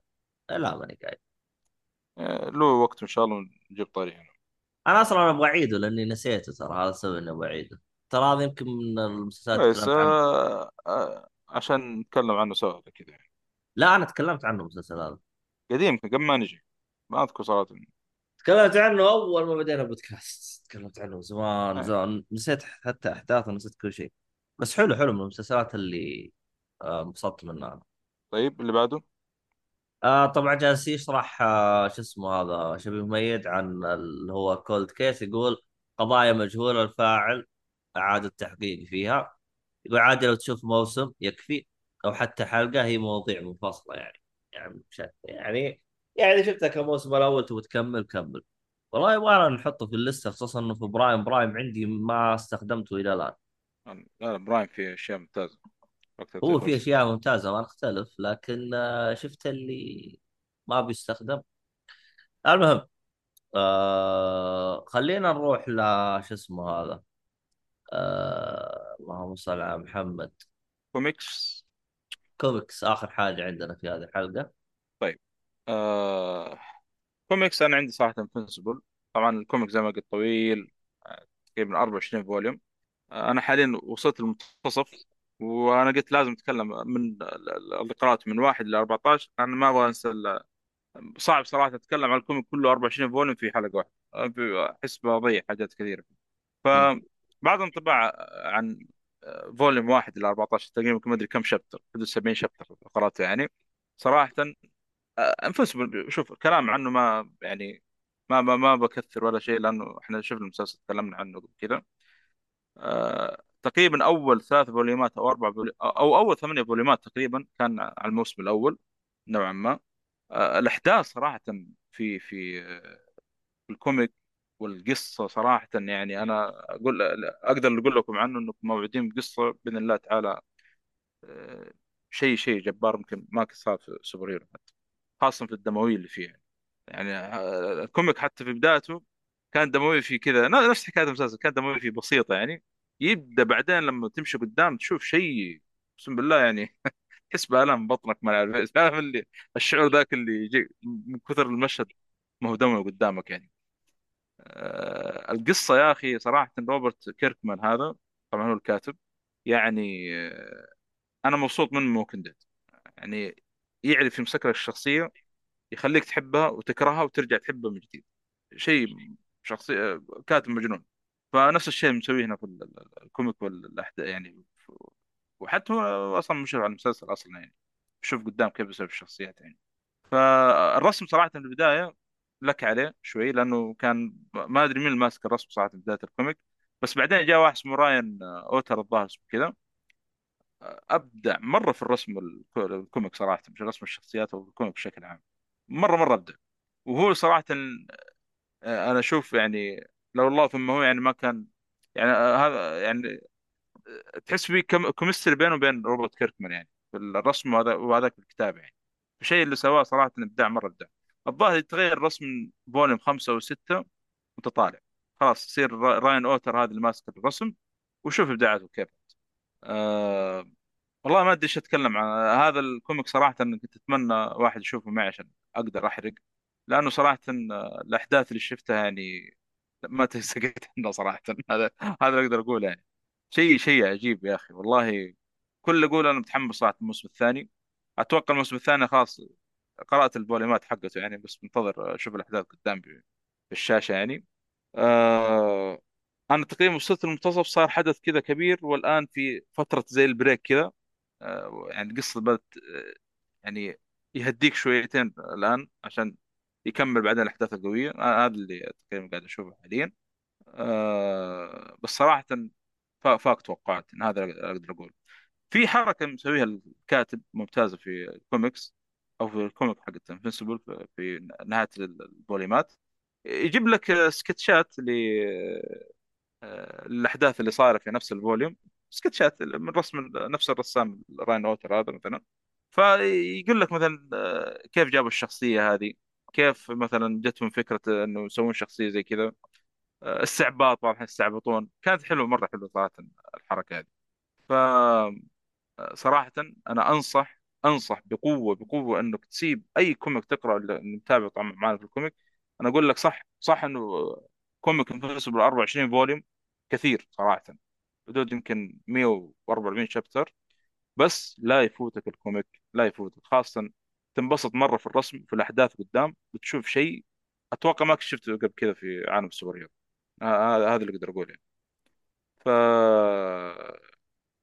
لا ماني قايل آه، له وقت إن شاء الله نجيب طاري هنا. أنا أصلا أبغى أعيده لأني نسيته ترى هذا السبب إني أبغى أعيده. ترى هذا يمكن من المسلسلات كويس عنها آه آه عشان نتكلم عنه سوا كذا. يعني لا أنا تكلمت عنه المسلسل هذا. قديم قبل ما نجي. ما أذكر صراحة. تكلمت عنه أول ما بدينا بودكاست تكلمت عنه زمان آه. زمان. نسيت حتى أحداثه نسيت كل شيء. بس حلو حلو من المسلسلات اللي آه، انبسطت منها. طيب اللي بعده؟ آه طبعا جالس يشرح آه شو اسمه هذا شبيه ميت عن اللي هو كولد كيس يقول قضايا مجهولة الفاعل إعادة تحقيق فيها. يقول عادي لو تشوف موسم يكفي أو حتى حلقة هي مواضيع منفصلة يعني يعني يعني يعني شفتها كموسم الأول تبغى تكمل كمل. والله يبغى نحطه في ال list ة خصوصا إنه في برايم برايم عندي ما استخدمته إلى الآن. لا لا برايم فيه أشياء ممتازة. هو في. أشياء ممتازة ما نختلف لكن آه، شفت اللي ما بيستخدم. المهم آه خلينا نروح ل شو اسمه هذا؟ آه اللهم صل على محمد. comics. comics آخر حاجة عندنا في هذه الحلقة. طيب آه... كوميكس أنا عندي صراحة Invincible طبعا ال comic زي ما قلت طويل آه، تقريبا 24 volume. آه، أنا حاليا وصلت للمنتصف وأنا قلت لازم أتكلم من ال- ال- اللي قراته من واحد ل 14 أنا ما أبغى أنسى صعب صراحة أتكلم عن ال comic كله 24 volume في حلقة واحدة. أحس بضيع حاجات كثيرة. مم. فبعد انطباع عن volume واحد ل 14 تقريبا ما أدري كم chapter حدود 70 chapter قرأته يعني. صراحة Invincible شوف الكلام عنه ما يعني ما ما ما بكثر ولا شيء لأنه إحنا شفنا المسلسل تكلمنا عنه كذا آه تقريبا أول ثلاث volume ات أو أربع. أو أول ثمانية volume ات تقريبا كان على الموسم الأول نوعا ما آه الأحداث صراحة في في آه، ال comic والقصة صراحة يعني أنا أقول أقدر أقول لكم عنه إنكم موعدين بقصة بإذن الله تعالى آه، شيء شيء جبار يمكن ما صار في superhero حتى خاصة في الدموية اللي فيها يعني ال comic حتى في بدايته كان دموي فيه كذا نفس حكاية المسلسل كان دموي فيه بسيطة يعني يبدأ بعدين لما تمشي قدام تشوف شيء أقسم بالله يعني تحس بألم بطنك ما فاهم اللي الشعور ذاك اللي يجي من كثر المشهد ما هو قدامك يعني. آه، القصة يا أخي صراحة روبرت كيركمان هذا طبعا هو الكاتب يعني آه، أنا مبسوط منه ممكن ديد يعني يعرف يمسك لك الشخصية يخليك تحبها وتكرهها وترجع تحبها من جديد. شيء شخصي كاتب مجنون. فنفس الشيء مسويه هنا في ال- ال- ال comic والاحداث يعني وحتى هو أصلا مشرف على المسلسل أصلا يعني. شوف قدام كيف بيسوي الشخصيات يعني. فالرسم صراحة في البداية لك عليه شوي لأنه كان ما أدري مين ماسك الرسم صراحة في بداية ال comic. بس بعدين جاء واحد اسمه راين أوتلي الظاهر اسمه كذا أبدع مرة في الرسم ال co- ال comic صراحة مش رسم الشخصيات أو ال comic بشكل عام. مرة مرة أبدع. وهو صراحة آه، أنا أشوف يعني لو الله ثم هو يعني ما كان يعني آه، هذا يعني آه، تحس في كم chemistry بينه وبين روبرت كيركمان يعني في الرسم وهذا وهذاك الكتاب يعني. الشيء اللي سواه صراحة إبداع مرة إبداع. الظاهر يتغير رسم volume خمسة أو ستة وتطالع خلاص يصير را- راين أوتلي هذا اللي ماسك الرسم وشوف إبداعاته كيف. آه والله ما أدري إيش أتكلم عن هذا ال comic صراحة إني كنت أتمنى واحد يشوفه معي عشان أقدر أحرق لأنه صراحة آه، الأحداث اللي شفتها يعني ما تسقط عنها صراحة. هذا هذا اللي أقدر أقوله يعني. شيء شيء عجيب يا أخي والله. كل أقول أنا متحمس صراحة الموسم الثاني. أتوقع الموسم الثاني خلاص قرأت ال volumes ات حقته يعني بس منتظر أشوف الأحداث قدام في الشاشة يعني. آه أنا تقريبا وصلت المنتصف صار حدث كذا كبير والآن في فترة زي ال break كذا. آه، يعني القصة بدأت آه، يعني يهديك شويتين الآن عشان يكمل بعدين الأحداث القوية. آه، هذا اللي تقريبا قاعد أشوفه حاليا. آه، بس صراحة فا- فاق توقعات هذا اللي أقدر أقول. في حركة مسويها الكاتب ممتازة في الكوميكس أو في ال comic حق Invincible في نهاية ال volume ات. يجيب لك آه، سكتشات ل آه، الأحداث اللي صايرة في نفس ال volume. sketch ات من رسم نفس الرسام راين اوتلي هذا مثلا. فيقول لك مثلا آه، كيف جابوا الشخصية هذه؟ كيف مثلا جتهم فكرة إنه يسوون شخصية زي كذا؟ آه، استعباط بعض الأحيان يستعبطون كانت حلوة مرة حلوة صراحة الحركة هذه. فصراحة أنا أنصح أنصح بقوة بقوة أنك تسيب أي comic تقرأ اللي متابع طبعا معنا في ال comic. أنا أقول لك صح صح أنه comic Invincible 24 volume كثير صراحة. حدود يمكن 144 chapter. بس لا يفوتك ال comic لا يفوتك خاصه تنبسط مرة في الرسم في الأحداث قدام بتشوف شيء أتوقع ما شفته قبل كذا في عالم ال superhero. هذا هذا اللي أقدر أقوله يعني. ف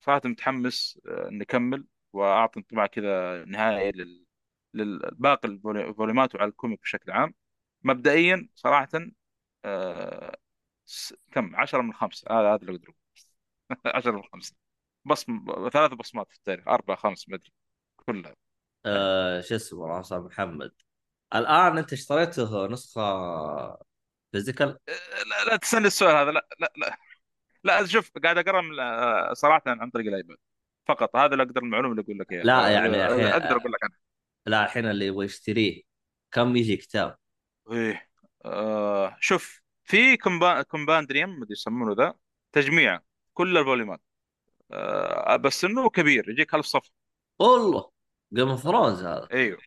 صراحة متحمس آه، نكمل وأعطي انطباع كذا نهائي لل للباقي ال volume ات وعلى ال comic بشكل عام. مبدئيا صراحة آه، كم؟ 10 من خمسة. هذا هذا اللي أقدر 10 من خمسة. بصم ثلاث بصمات في التاريخ. أربعة خمس ما أدري. كلها. آه شو اسمه راسل محمد. الآن أنت اشتريته نسخة physical؟ لا, لا تسألني السؤال هذا. لا لا لا. لا شوف قاعد من آه، صراحة عن طريق الأيباد. فقط هذا اللي أقدر المعلومة اللي أقول لك إياها. لا آه، يعني الحين أقدر أقول لك عنها لا الحين اللي يبغى يشتريه كم يجي كتاب؟ إيه. آه شوف في compe- compendium ما أدري يسمونه ذا تجميع كل ال volume ات آه بس إنه كبير يجيك ألف صفحة. والله. Game of Thrones هذا. أيوه.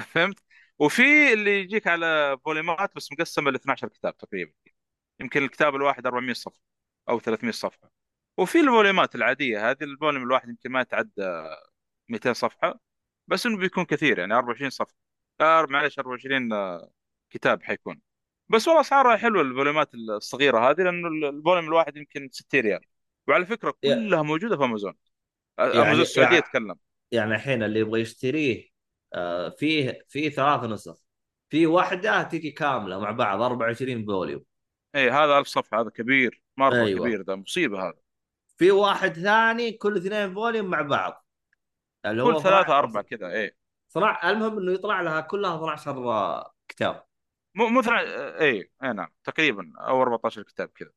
فهمت؟ وفي اللي يجيك على volume ات بس مقسمه ل 12 كتاب تقريبا. يمكن الكتاب الواحد 400 صفحة أو 300 صفحة. وفي ال volume ات العادية هذه ال volume الواحد يمكن ما يتعدى 200 صفحة بس إنه بيكون كثير يعني 24 صفحة. آه معلش 24 آه، كتاب حيكون. بس والله اسعارها حلوة ال volume ات الصغيرة هذه لأنه ال volume الواحد يمكن 60 ريال. وعلى فكرة كلها موجودة في أمازون. امازون يعني السعودية يعني اتكلم يعني الحين اللي يبغى يشتريه آه فيه فيه ثلاث نسخ. في واحدة تجي كاملة مع بعض 24 volume. اي هذا 1000 صفحة هذا كبير مره أيوه. كبير ذا مصيبة هذا. في واحد ثاني كل اثنين volume مع بعض. اللي كل هو ثلاثة 12 أربعة كذا اي صراحة المهم إنه يطلع لها كلها 12 كتاب. مو مو اي اي نعم تقريبا أو 14 كتاب كذا.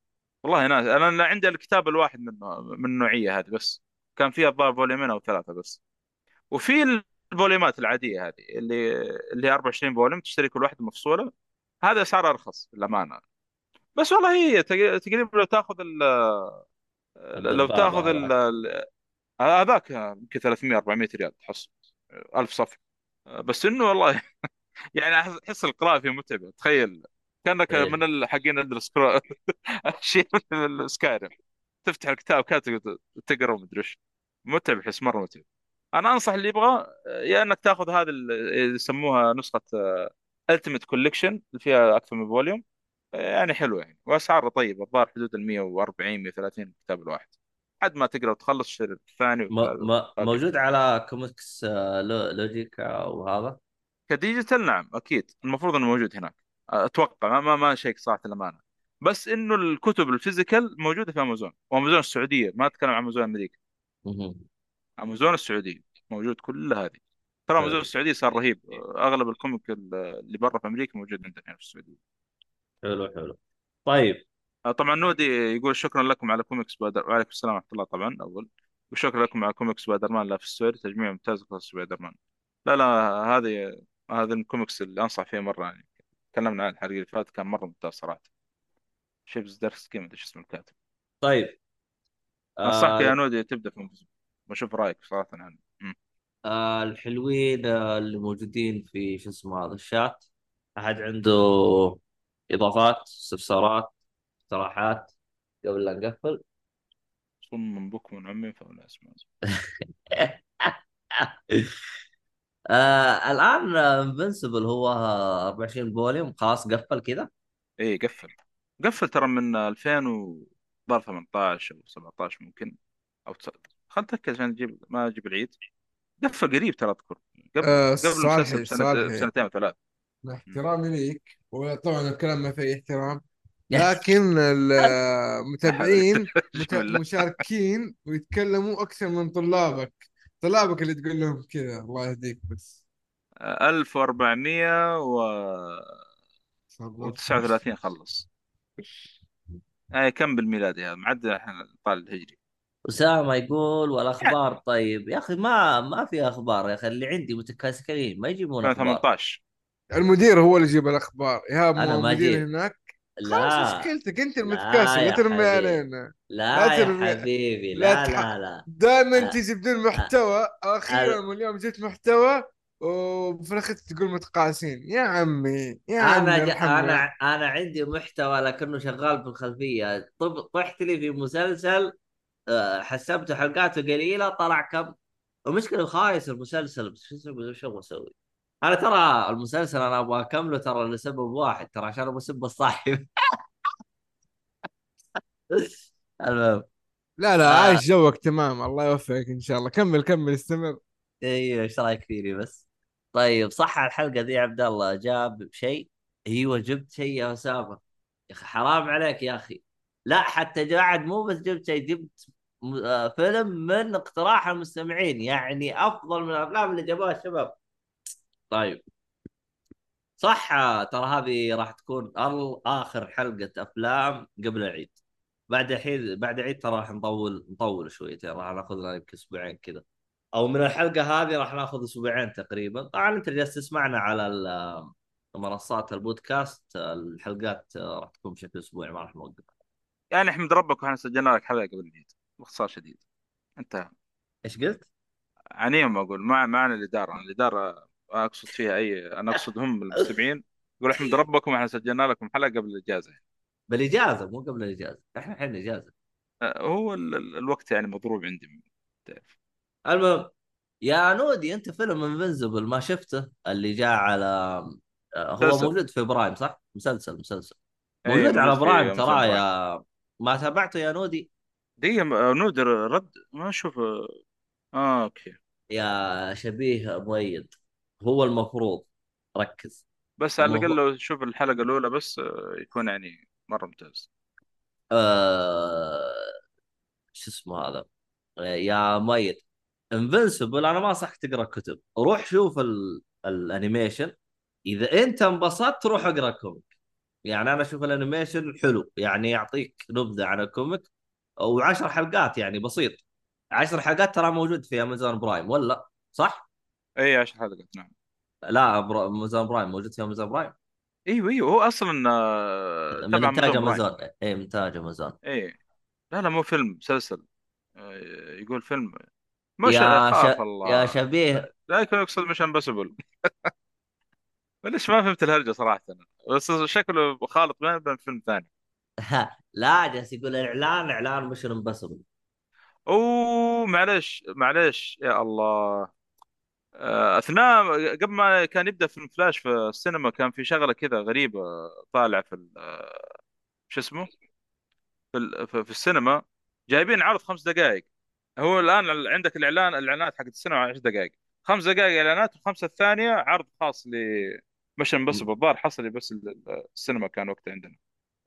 والله ناس أنا عندي الكتاب الواحد من من النوعية هذه بس. كان فيها الظاهر volume ين أو ثلاثة بس. وفي ال volume ات العادية هذه اللي اللي 24 فوليوم تشتري كل واحدة مفصولة هذا اسعار أرخص للأمانة. بس والله هي تق- تقريبا لو تأخذ ال لو تأخذ ال- هذاك يمكن 300 400 ريال تحصل 1000 صفحه بس إنه والله يعني أحس القراءة فيه متعبة. تخيل كأنك إيه. من الحقين عند السكرول شيء من السكايرم تفتح الكتاب كاتب تقرأ ومدري إيش. متعب أحس مرة متعب. أنا أنصح اللي يبغى يا إنك تاخذ هذه اللي يسموها نسخة ultimate collection اللي فيها أكثر من volume يعني حلوة يعني وأسعارها طيبة الظاهر حدود ال 140 130 الكتاب الواحد حد ما تقرأ وتخلص تشتري الثاني موجود على كوميكسو- آه، لو- لوجيكا وهذا؟ ك digital نعم أكيد المفروض إنه موجود هناك أتوقع ما ما, شيكت صراحة الامانه بس إنه الكتب ال physical موجودة في امازون وأمازون السعودية ما أتكلم عن أمازون أمريكا. أمازون السعودية موجود كل هذه. ترى أمازون حلو السعودية صار رهيب. أغلب ال comic اللي برا في أمريكا موجود عندنا هنا في السعودية. حلو حلو. طيب. آه، طبعا نودي يقول شكرا لكم على comics Spider وعليكم السلام ورحمة الله طبعا أول. وشكرا لكم على comics Spider-Man Life Story تجميع ممتاز قصص سبايدر مان لا لا هذه هذه الكوميكس اللي أنصح فيها مرة يعني. تكلمنا عن الحلقة اللي فاتت كان مرة ممتاز صراحة. Dark ما أدري إيش اسم الكاتب. طيب. أنصحك يا آه نودي تبدأ في بشوف رأيك صراحة عنه مم. آه الحلوين آه اللي موجودين في شو اسمه هذا الشات. أحد عنده إضافات استفسارات اقتراحات قبل لا نقفل؟ صم بكم عمي فولا اسمع آه الآن Invincible هو 24 volume. خلاص قفل كذا. إيه قفل. قفل ترى من 2000 و 18 أو 17 ممكن أو. خل اتاكد عشان أجيب ما أجيب العيد. قفل قريب ترى أذكر. قبل آه قبل المسلسل بسنتين وثلاث مع. احترامي ليك وطبعا الكلام ما فيه احترام. لكن المتابعين مشاركين ويتكلموا أكثر من طلابك. طلابك اللي تقول لهم كذا الله يهديك بس. 1400 و صبر. و39 خلص. أي كم بالميلادي هذا؟ معدل إحنا طال الهجري. أسامة يقول والأخبار طيب. يا أخي ما ما في أخبار يا أخي اللي عندي متكاسكين ما يجيبون أخبار. 2018 المدير هو اللي يجيب الأخبار. إيهاب أنا ما مدير أجيب هناك. خلاص لا مشكلتك أنت لا المتكاسل لا يا ترمي حبيبي. علينا. لا لا يا حبيبي. لا لا. لا لا. دائما أ- تجي بدون أ- محتوى. أخيرا أ- من اليوم جبت محتوى وفي الأخير تقول متقاعسين يا عمي يا أنا عمي ج... ارحمنا. أنا أنا عندي محتوى لكنه شغال في الخلفيه طب طحت لي في مسلسل حسبته حلقاته قليلة طلع كم؟ المشكلة خايس المسلسل بس شو أسوي؟ أنا ترى المسلسل أنا أبغى أكمله ترى لسبب واحد ترى عشان أبغى اسب الصاحب. المهم. لا لا آه. عايش جوك تمام الله يوفقك إن شاء الله. كمل كمل استمر. أيوه إيش رأيك فيني بس؟ طيب صح على الحلقة ذي عبد الله جاب شيء؟ أيوه جبت شيء يا أسامة. يا أخي حرام عليك يا أخي. لا حتى بعد مو بس جبت شيء جبت آه، فيلم من اقتراح المستمعين يعني أفضل من الأفلام اللي جابوها الشباب. طيب. صح آه، ترى هذه راح تكون آخر حلقة أفلام قبل العيد. بعد الحين بعد العيد ترى راح نطول نطول شويتين راح ناخذ لنا يمكن أسبوعين كذا. أو من الحلقة هذه راح ناخذ أسبوعين تقريبا. طبعا أنت جالس تسمعنا على منصات البودكاست الحلقات راح تكون بشكل أسبوعي ما راح نوقف. يعني احمد ربك وإحنا سجلنا لك حلقة قبل العيد. باختصار شديد. انتهى إيش قلت؟ عنيهم أقول مع معنا الإدارة. الإدارة أقصد فيها اي أنا أقصد هم المستمعين. يقول إحمد ربكم إحنا سجلنا لكم حلقة قبل الإجازة. بالإجازة مو قبل الإجازة. إحنا الحين اجازه أه، هو ال- ال- الوقت يعني مضروب عندي. تعرف المهم يا نودي أنت فيلم Invincible ما شفته؟ اللي جاء على آه، هو مسلسل. موجود في برايم صح؟ مسلسل مسلسل. إيه، موجود على موجود في برايم أمازون ترى. يا ما تابعته يا نودي؟ دقيقة م- نودر رد ما أشوف آه أوكي. يا شبيه مؤيد هو المفروض ركز. بس على الأقل لو تشوف الحلقة الأولى بس آه، يكون يعني مرة ممتاز. آه... شو اسمه هذا؟ آه، يا مؤيد Invincible أنا ما انصحك تقرا كتب. روح شوف ال... ال animation. إذا أنت انبسطت روح أقرأ comic. يعني أنا أشوف ال animation حلو يعني يعطيك نبذة عن ال comic وعشر حلقات يعني بسيط. عشر حلقات ترى موجود في امازون برايم ولا؟ صح؟ إي 10 حلقات نعم. لا امازون برايم موجود في امازون برايم إيوه إيوه هو أصلا آه، من إنتاج امازون إي من إنتاج امازون إي. لا لا مو فيلم مسلسل. آه، يقول فيلم. مش يا ش... الله يا شبيه. لا يكون يقصد Mission Impossible ليش ما فهمت الهرجة صراحة. بس شكله خالط بين بين فيلم ثاني. لا جالس يقول الاعلان إعلان Mission Impossible أوه معلش معلش يا الله. آه، أثناء قبل ما كان يبدأ فيلم فلاش في السينما كان في شغلة كذا غريبة طالع في شو اسمه؟ في في في السينما. جايبين عرض خمس دقائق هو الآن عندك الإعلان الإعلانات حقت السينما 10 دقائق خمس دقائق إعلانات والخمسه الثانية عرض خاص ل مش بس بالظاهر حصري بس ال- ال- السينما كان وقتها عندنا.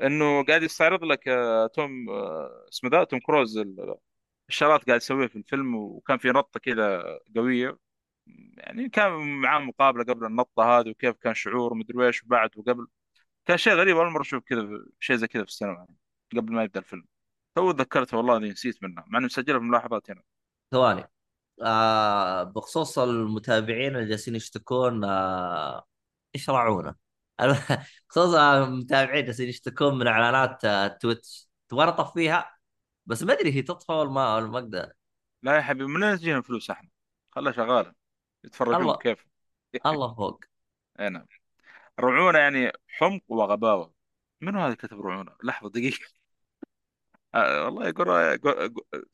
إنه قاعد يستعرض لك آه، توم آه، اسمه ذا؟ توم كروز ال- الشغلات قاعد يسويها في الفيلم وكان في نطة كذا قوية. يعني كان معاه مقابلة قبل النطة هذه وكيف كان شعوره مدري إيش وبعد وقبل. كان شيء غريب أول مرة أشوف كذا شيء زي كذا في السينما يعني قبل ما يبدأ الفيلم. تو تذكرت والله إني نسيت منها مع إني مسجلها في الملاحظات هنا. ثواني. آه بخصوص المتابعين اللي جالسين يشتكون آه إيش راعونا بخصوص المتابعين جالسين يشتكون من إعلانات آه Twitch. تبغى اطفيها بس ما أدري هي تطفى ولا ما ولا ما أقدر. لا يا حبيبي من وين تجينا فلوس إحنا؟ خلها شغالة. يتفرجون الله. كيف الله فوق. أي نعم. رعونة يعني حمق وغباوة. منو هذا كتب رعونة؟ لحظة دقيقة. آه والله قرو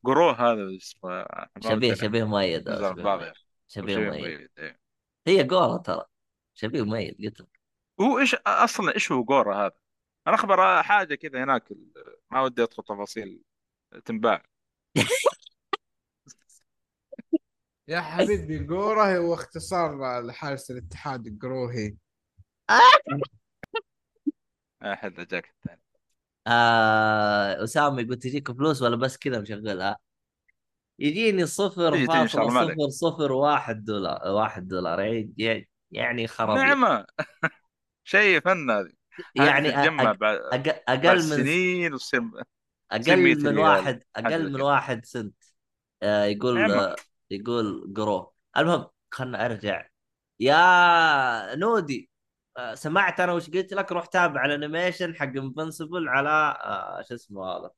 قرو هذا اسمه ما شبيه شبيه مؤيد آه، شبيه مؤيد. إيه. هي جوره ترى. شبيه مؤيد قلت لك. هو إيش أصلا إيش هو قوره هذا؟ أنا أخبر حاجة كذا هناك ما ودي أدخل تفاصيل تنباع. يا حبيبي جوره هو اختصار لحارس الاتحاد الجروهي. احد جاك الثاني. آه أسامة يقول تجيك فلوس ولا بس كذا مشغلها؟ يجيني صفر فاصلة. صفر صفر واحد دولار واحد دولار. يعني- يعني خرابيط. نعمة. شيء فن هذه يعني أق- بعد أق- أقل من سنين وتصير أقل 100 من. واحد أقل من. واحد سنت آه يقول. آه يقول قرو المهم خلنا أرجع يا نودي آه سمعت أنا وش قلت لك روح تابع الانيميشن حق انفنسبل على آه شو اسمه هذا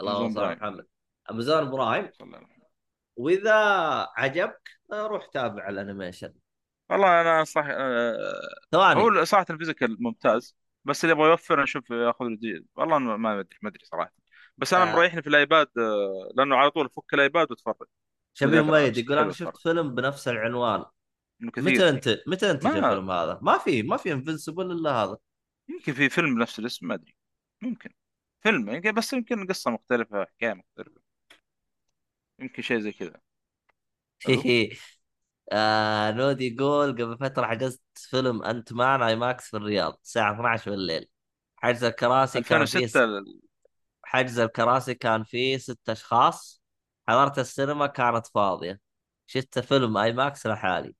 اللهم صل على. محمد أمازون برايم. وإذا عجبك روح تابع ال animation والله أنا صح آه، ثواني. هو صراحة ال physical ممتاز بس اللي يبغى يوفر أشوف ياخذ له دي والله ما ما ادري ما أدري صراحة. بس أنا آه. مريحني في ال iPad آه، لأنه على طول فك ال iPad وتفرج شبيه أمسك يقول أنا شفت. فيلم بنفس العنوان. متى انت متى انتج ما- الفيلم هذا؟ ما في ما في Invincible إلا هذا. يمكن في فيلم بنفس الاسم ما أدري. ممكن. فيلم يمكن بس يمكن قصة مختلفة حكاية مختلفة. يمكن شيء زي كذا؟ آه نودي يقول قبل فترة حجزت فيلم Ant-Man IMAX في الرياض الساعة 12 بالليل. حجز الكراسي كان فيه 2006 ال- حجز الكراسي كان فيه ست أشخاص. حضرت السينما كانت فاضية. شفت فيلم IMAX لحالي.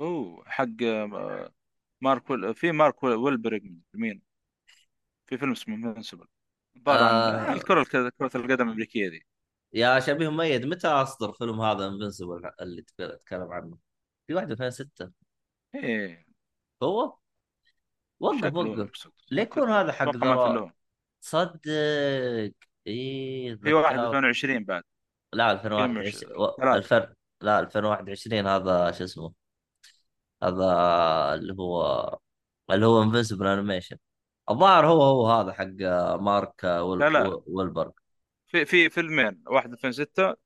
أوه حق آه، مارك ويل... في مارك ويل- ويلبرغ مين؟ في فيلم اسمه انفنسبل عبارة عن آه الكرة الك- كره القدم الأمريكية دي. يا شبيه مميز متى أصدر فيلم هذا انفنسبل اللي تتكلم عنه؟ في واحد 2006 إيه. هو؟ وقف وقف ليه يكون هذا حق لهم تصدق إيه في واحد ذكاء. 2020 بعد. لا كم 2021 و- ثلاثة. الفر لا 2021 هذا شو اسمه؟ هذا اللي هو اللي هو Invincible animation الظاهر هو هو هذا حق مارك ويل... لا، لا. ويلبرغ في في فيلمين واحد 2006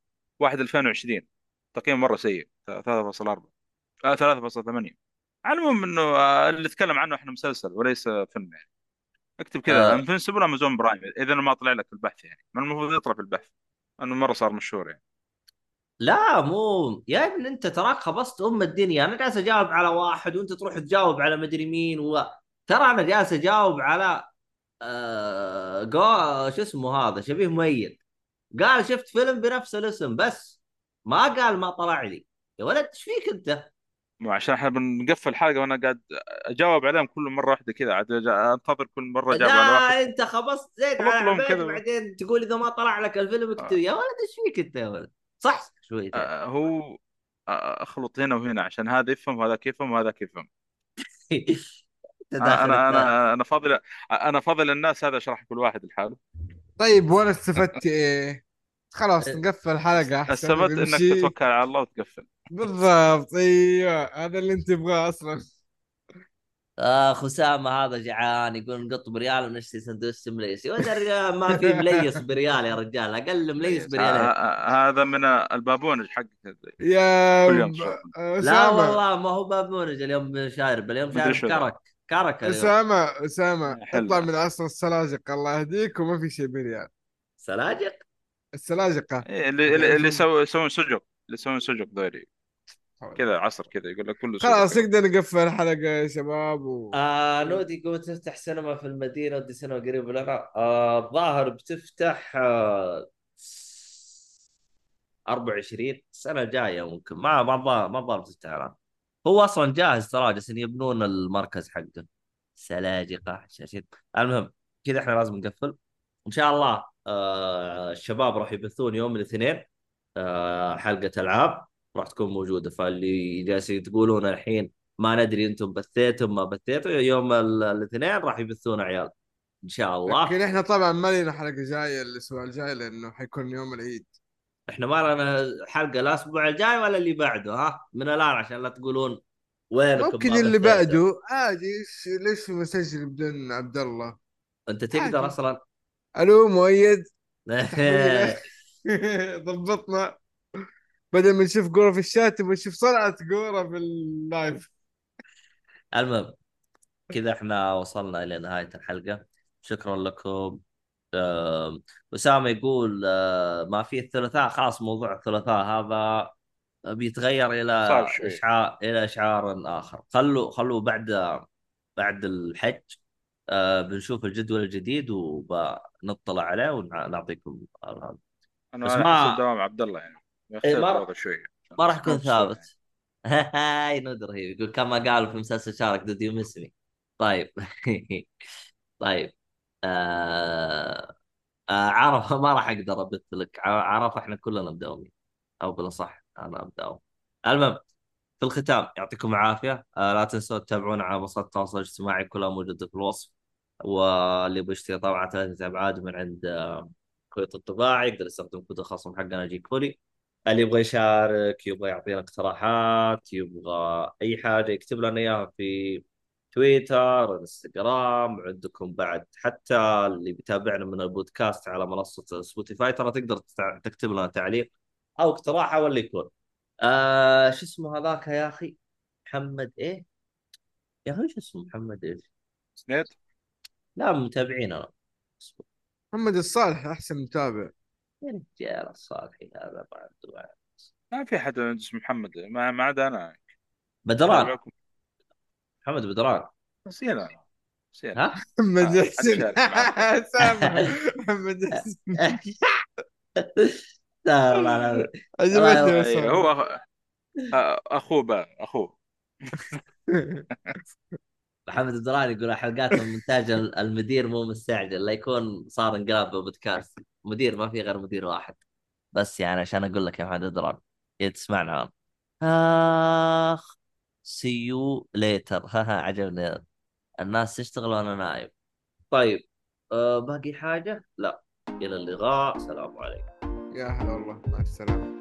واحد 2020 تقييم مرة سيء 3.4 آه 3.8 على المهم إنه آه، اللي نتكلم عنه إحنا مسلسل وليس فيلم يعني. اكتب كذا آه. Invincible امازون برايم إذا ما طلع لك في البحث يعني. ما المفروض يطلع في البحث انه مرة صار مشهور يعني. لا مو يا ابن أنت تراك خبصت أم الدنيا. أنا جالس أجاوب على واحد وأنت تروح تجاوب على مدري مين و... ترى أنا جالس أجاوب على آه... جو... شو اسمه هذا؟ شبيه مميز. قال شفت فيلم بنفس الاسم بس ما قال ما طلع لي. يا ولد إيش فيك أنت؟ مو عشان إحنا بنقفل حلقه وأنا قاعد أجاوب عليهم كل مرة واحدة كذا. عاد أنتظر كل مرة اجاوب على واحد. لا أنت خبصت زيت على عبيد. بعدين تقول إذا ما طلع لك الفيلم اكتب. يا ولد إيش فيك أنت يا ولد؟ صح شوي آه، هو آه، أخلط هنا وهنا عشان هذا يفهم وهذاك يفهم وهذاك يفهم. أنا داخل أنا أنا أنا فاضل أنا فاضل الناس هذا أشرح كل واحد لحاله. طيب وأنا استفدت إيه؟ خلاص نقفل الحلقة أحسن السبت إنك. تتوكل على الله وتقفل. بالضبط إيوه هذا اللي أنت تبغاه أصلا. أخ أسامة هذا جعان يقول نقط بريال ونشتري سندويش مليس. يا ولد الرجال ما في مليس بريال يا رجال أقل مليس ه- بريالين ه- هذا من البابونج حقك يا. لا والله ما هو بابونج اليوم شارب اليوم شارب. كرك. كرك اليوم. أسامة أسامة حلو. اطلع من عصر السلاجقه الله يهديك وما في شيء بريال سلاجق؟ السلاجقة. إيه، اللي اللي اللي يسوي يسوون سجق اللي يسوون سجق ذولي. كذا عصر كذا يقول لك كله سجق. خلاص نقدر نقفل الحلقة يا شباب و... آه نودي يقول تفتح سينما في المدينة ودي سينما قريب لنا آه الظاهر بتفتح آه 24 السنة الجاية ممكن. ما ما ما الظاهر بتفتح الآن. هو أصلا جاهز ترى جالسين يبنون المركز حقه. سلاجقة شاشين المهم كذا إحنا لازم نقفل. إن شاء الله آه الشباب راح يبثون يوم الاثنين آه حلقة ألعاب. راح تكون موجودة. فاللي جالسين تقولون الحين ما ندري أنتم بثيتم ما بثيتوا يوم ال- الاثنين راح يبثون عيال. إن شاء لكن الله إحنا طبعا ما لنا حلقة جاية الأسبوع الجاي لأنه حيكون يوم العيد. إحنا ما لنا حلقة لا الأسبوع الجاي ولا اللي بعده ها؟ من الآن عشان لا تقولون وينكم ممكن اللي؟ بعده. عادي ليش مسجل بدون عبد الله أنت تقدر. أصلا؟ ألو مؤيد؟ ضبطنا. بدل ما نشوف قوره في الشات نبغى نشوف صنعة قوره في اللايف. المهم كذا إحنا وصلنا إلى نهاية الحلقة. شكرا لكم. اسامه يقول آه، ما في الثلاثاء خلاص موضوع الثلاثاء هذا بيتغير إلى. إشعار إلى إشعار آخر. خلوا خلوا بعد بعد الحج. آه بنشوف الجدول الجديد وبنطلع عليه ونعطيكم هذا. أنا بس ما- دوام عبد الله يعني. إيه، ما- شوي. ما راح يكون ثابت. هاي نود رهيب يقول كما قال في مسلسل Sherlock did you miss me طيب. طيب. آه... آه عرف ما راح أقدر ابث لك. ع- عرف إحنا كلنا مداومين. أو بالاصح أنا مداوم. المهم في الختام يعطيكم العافية. آه لا تنسوا تتابعونا على منصات التواصل الاجتماعي كلها موجودة في الوصف. واللي بيشتري طبعا ثلاثة أبعاد من عند آه، كويت الطباعه يقدر يستخدم كود الخصم حقنا جيك فولي اللي يبغى يشارك يبغى يعطينا اقتراحات يبغى أي حاجة يكتب لنا إياها في تويتر انستغرام عندكم بعد حتى اللي بيتابعنا من البودكاست على منصة سبوتيفاي ترى تقدر تكتب لنا تعليق أو اقتراح أو اللي يكون آه شو اسمه هذاك يا أخي؟ محمد إيه؟ يا أخي شو اسمه؟ محمد إيش؟ سنيد لا متابعين أنا. محمد الصالح أحسن متابع. يا رجال الصالحي هذا ما عنده ما في حد اسمه محمد ما ما عدا أنا. بدران. محمد بدران. نسينا. نسينا. ها؟ محمد آه، معك. سامع محمد حسن لا لا لا عجبتني والله إيه، هو. آه، أخوه بقى أخوه. محمد الدراني يقول حلقات من مونتاج المدير مو مستعجل لا يكون صار انقلاب بودكاست مدير ما في غير مدير واحد. بس يعني عشان أقول لك يا محمد الدراني إذا تسمعنا. آخ. see you later عجبني. الناس تشتغل وأنا نايم. طيب أه باقي حاجة؟ لا. إلى اللقاء. سلام عليكم. يا هلا والله. مع السلامة.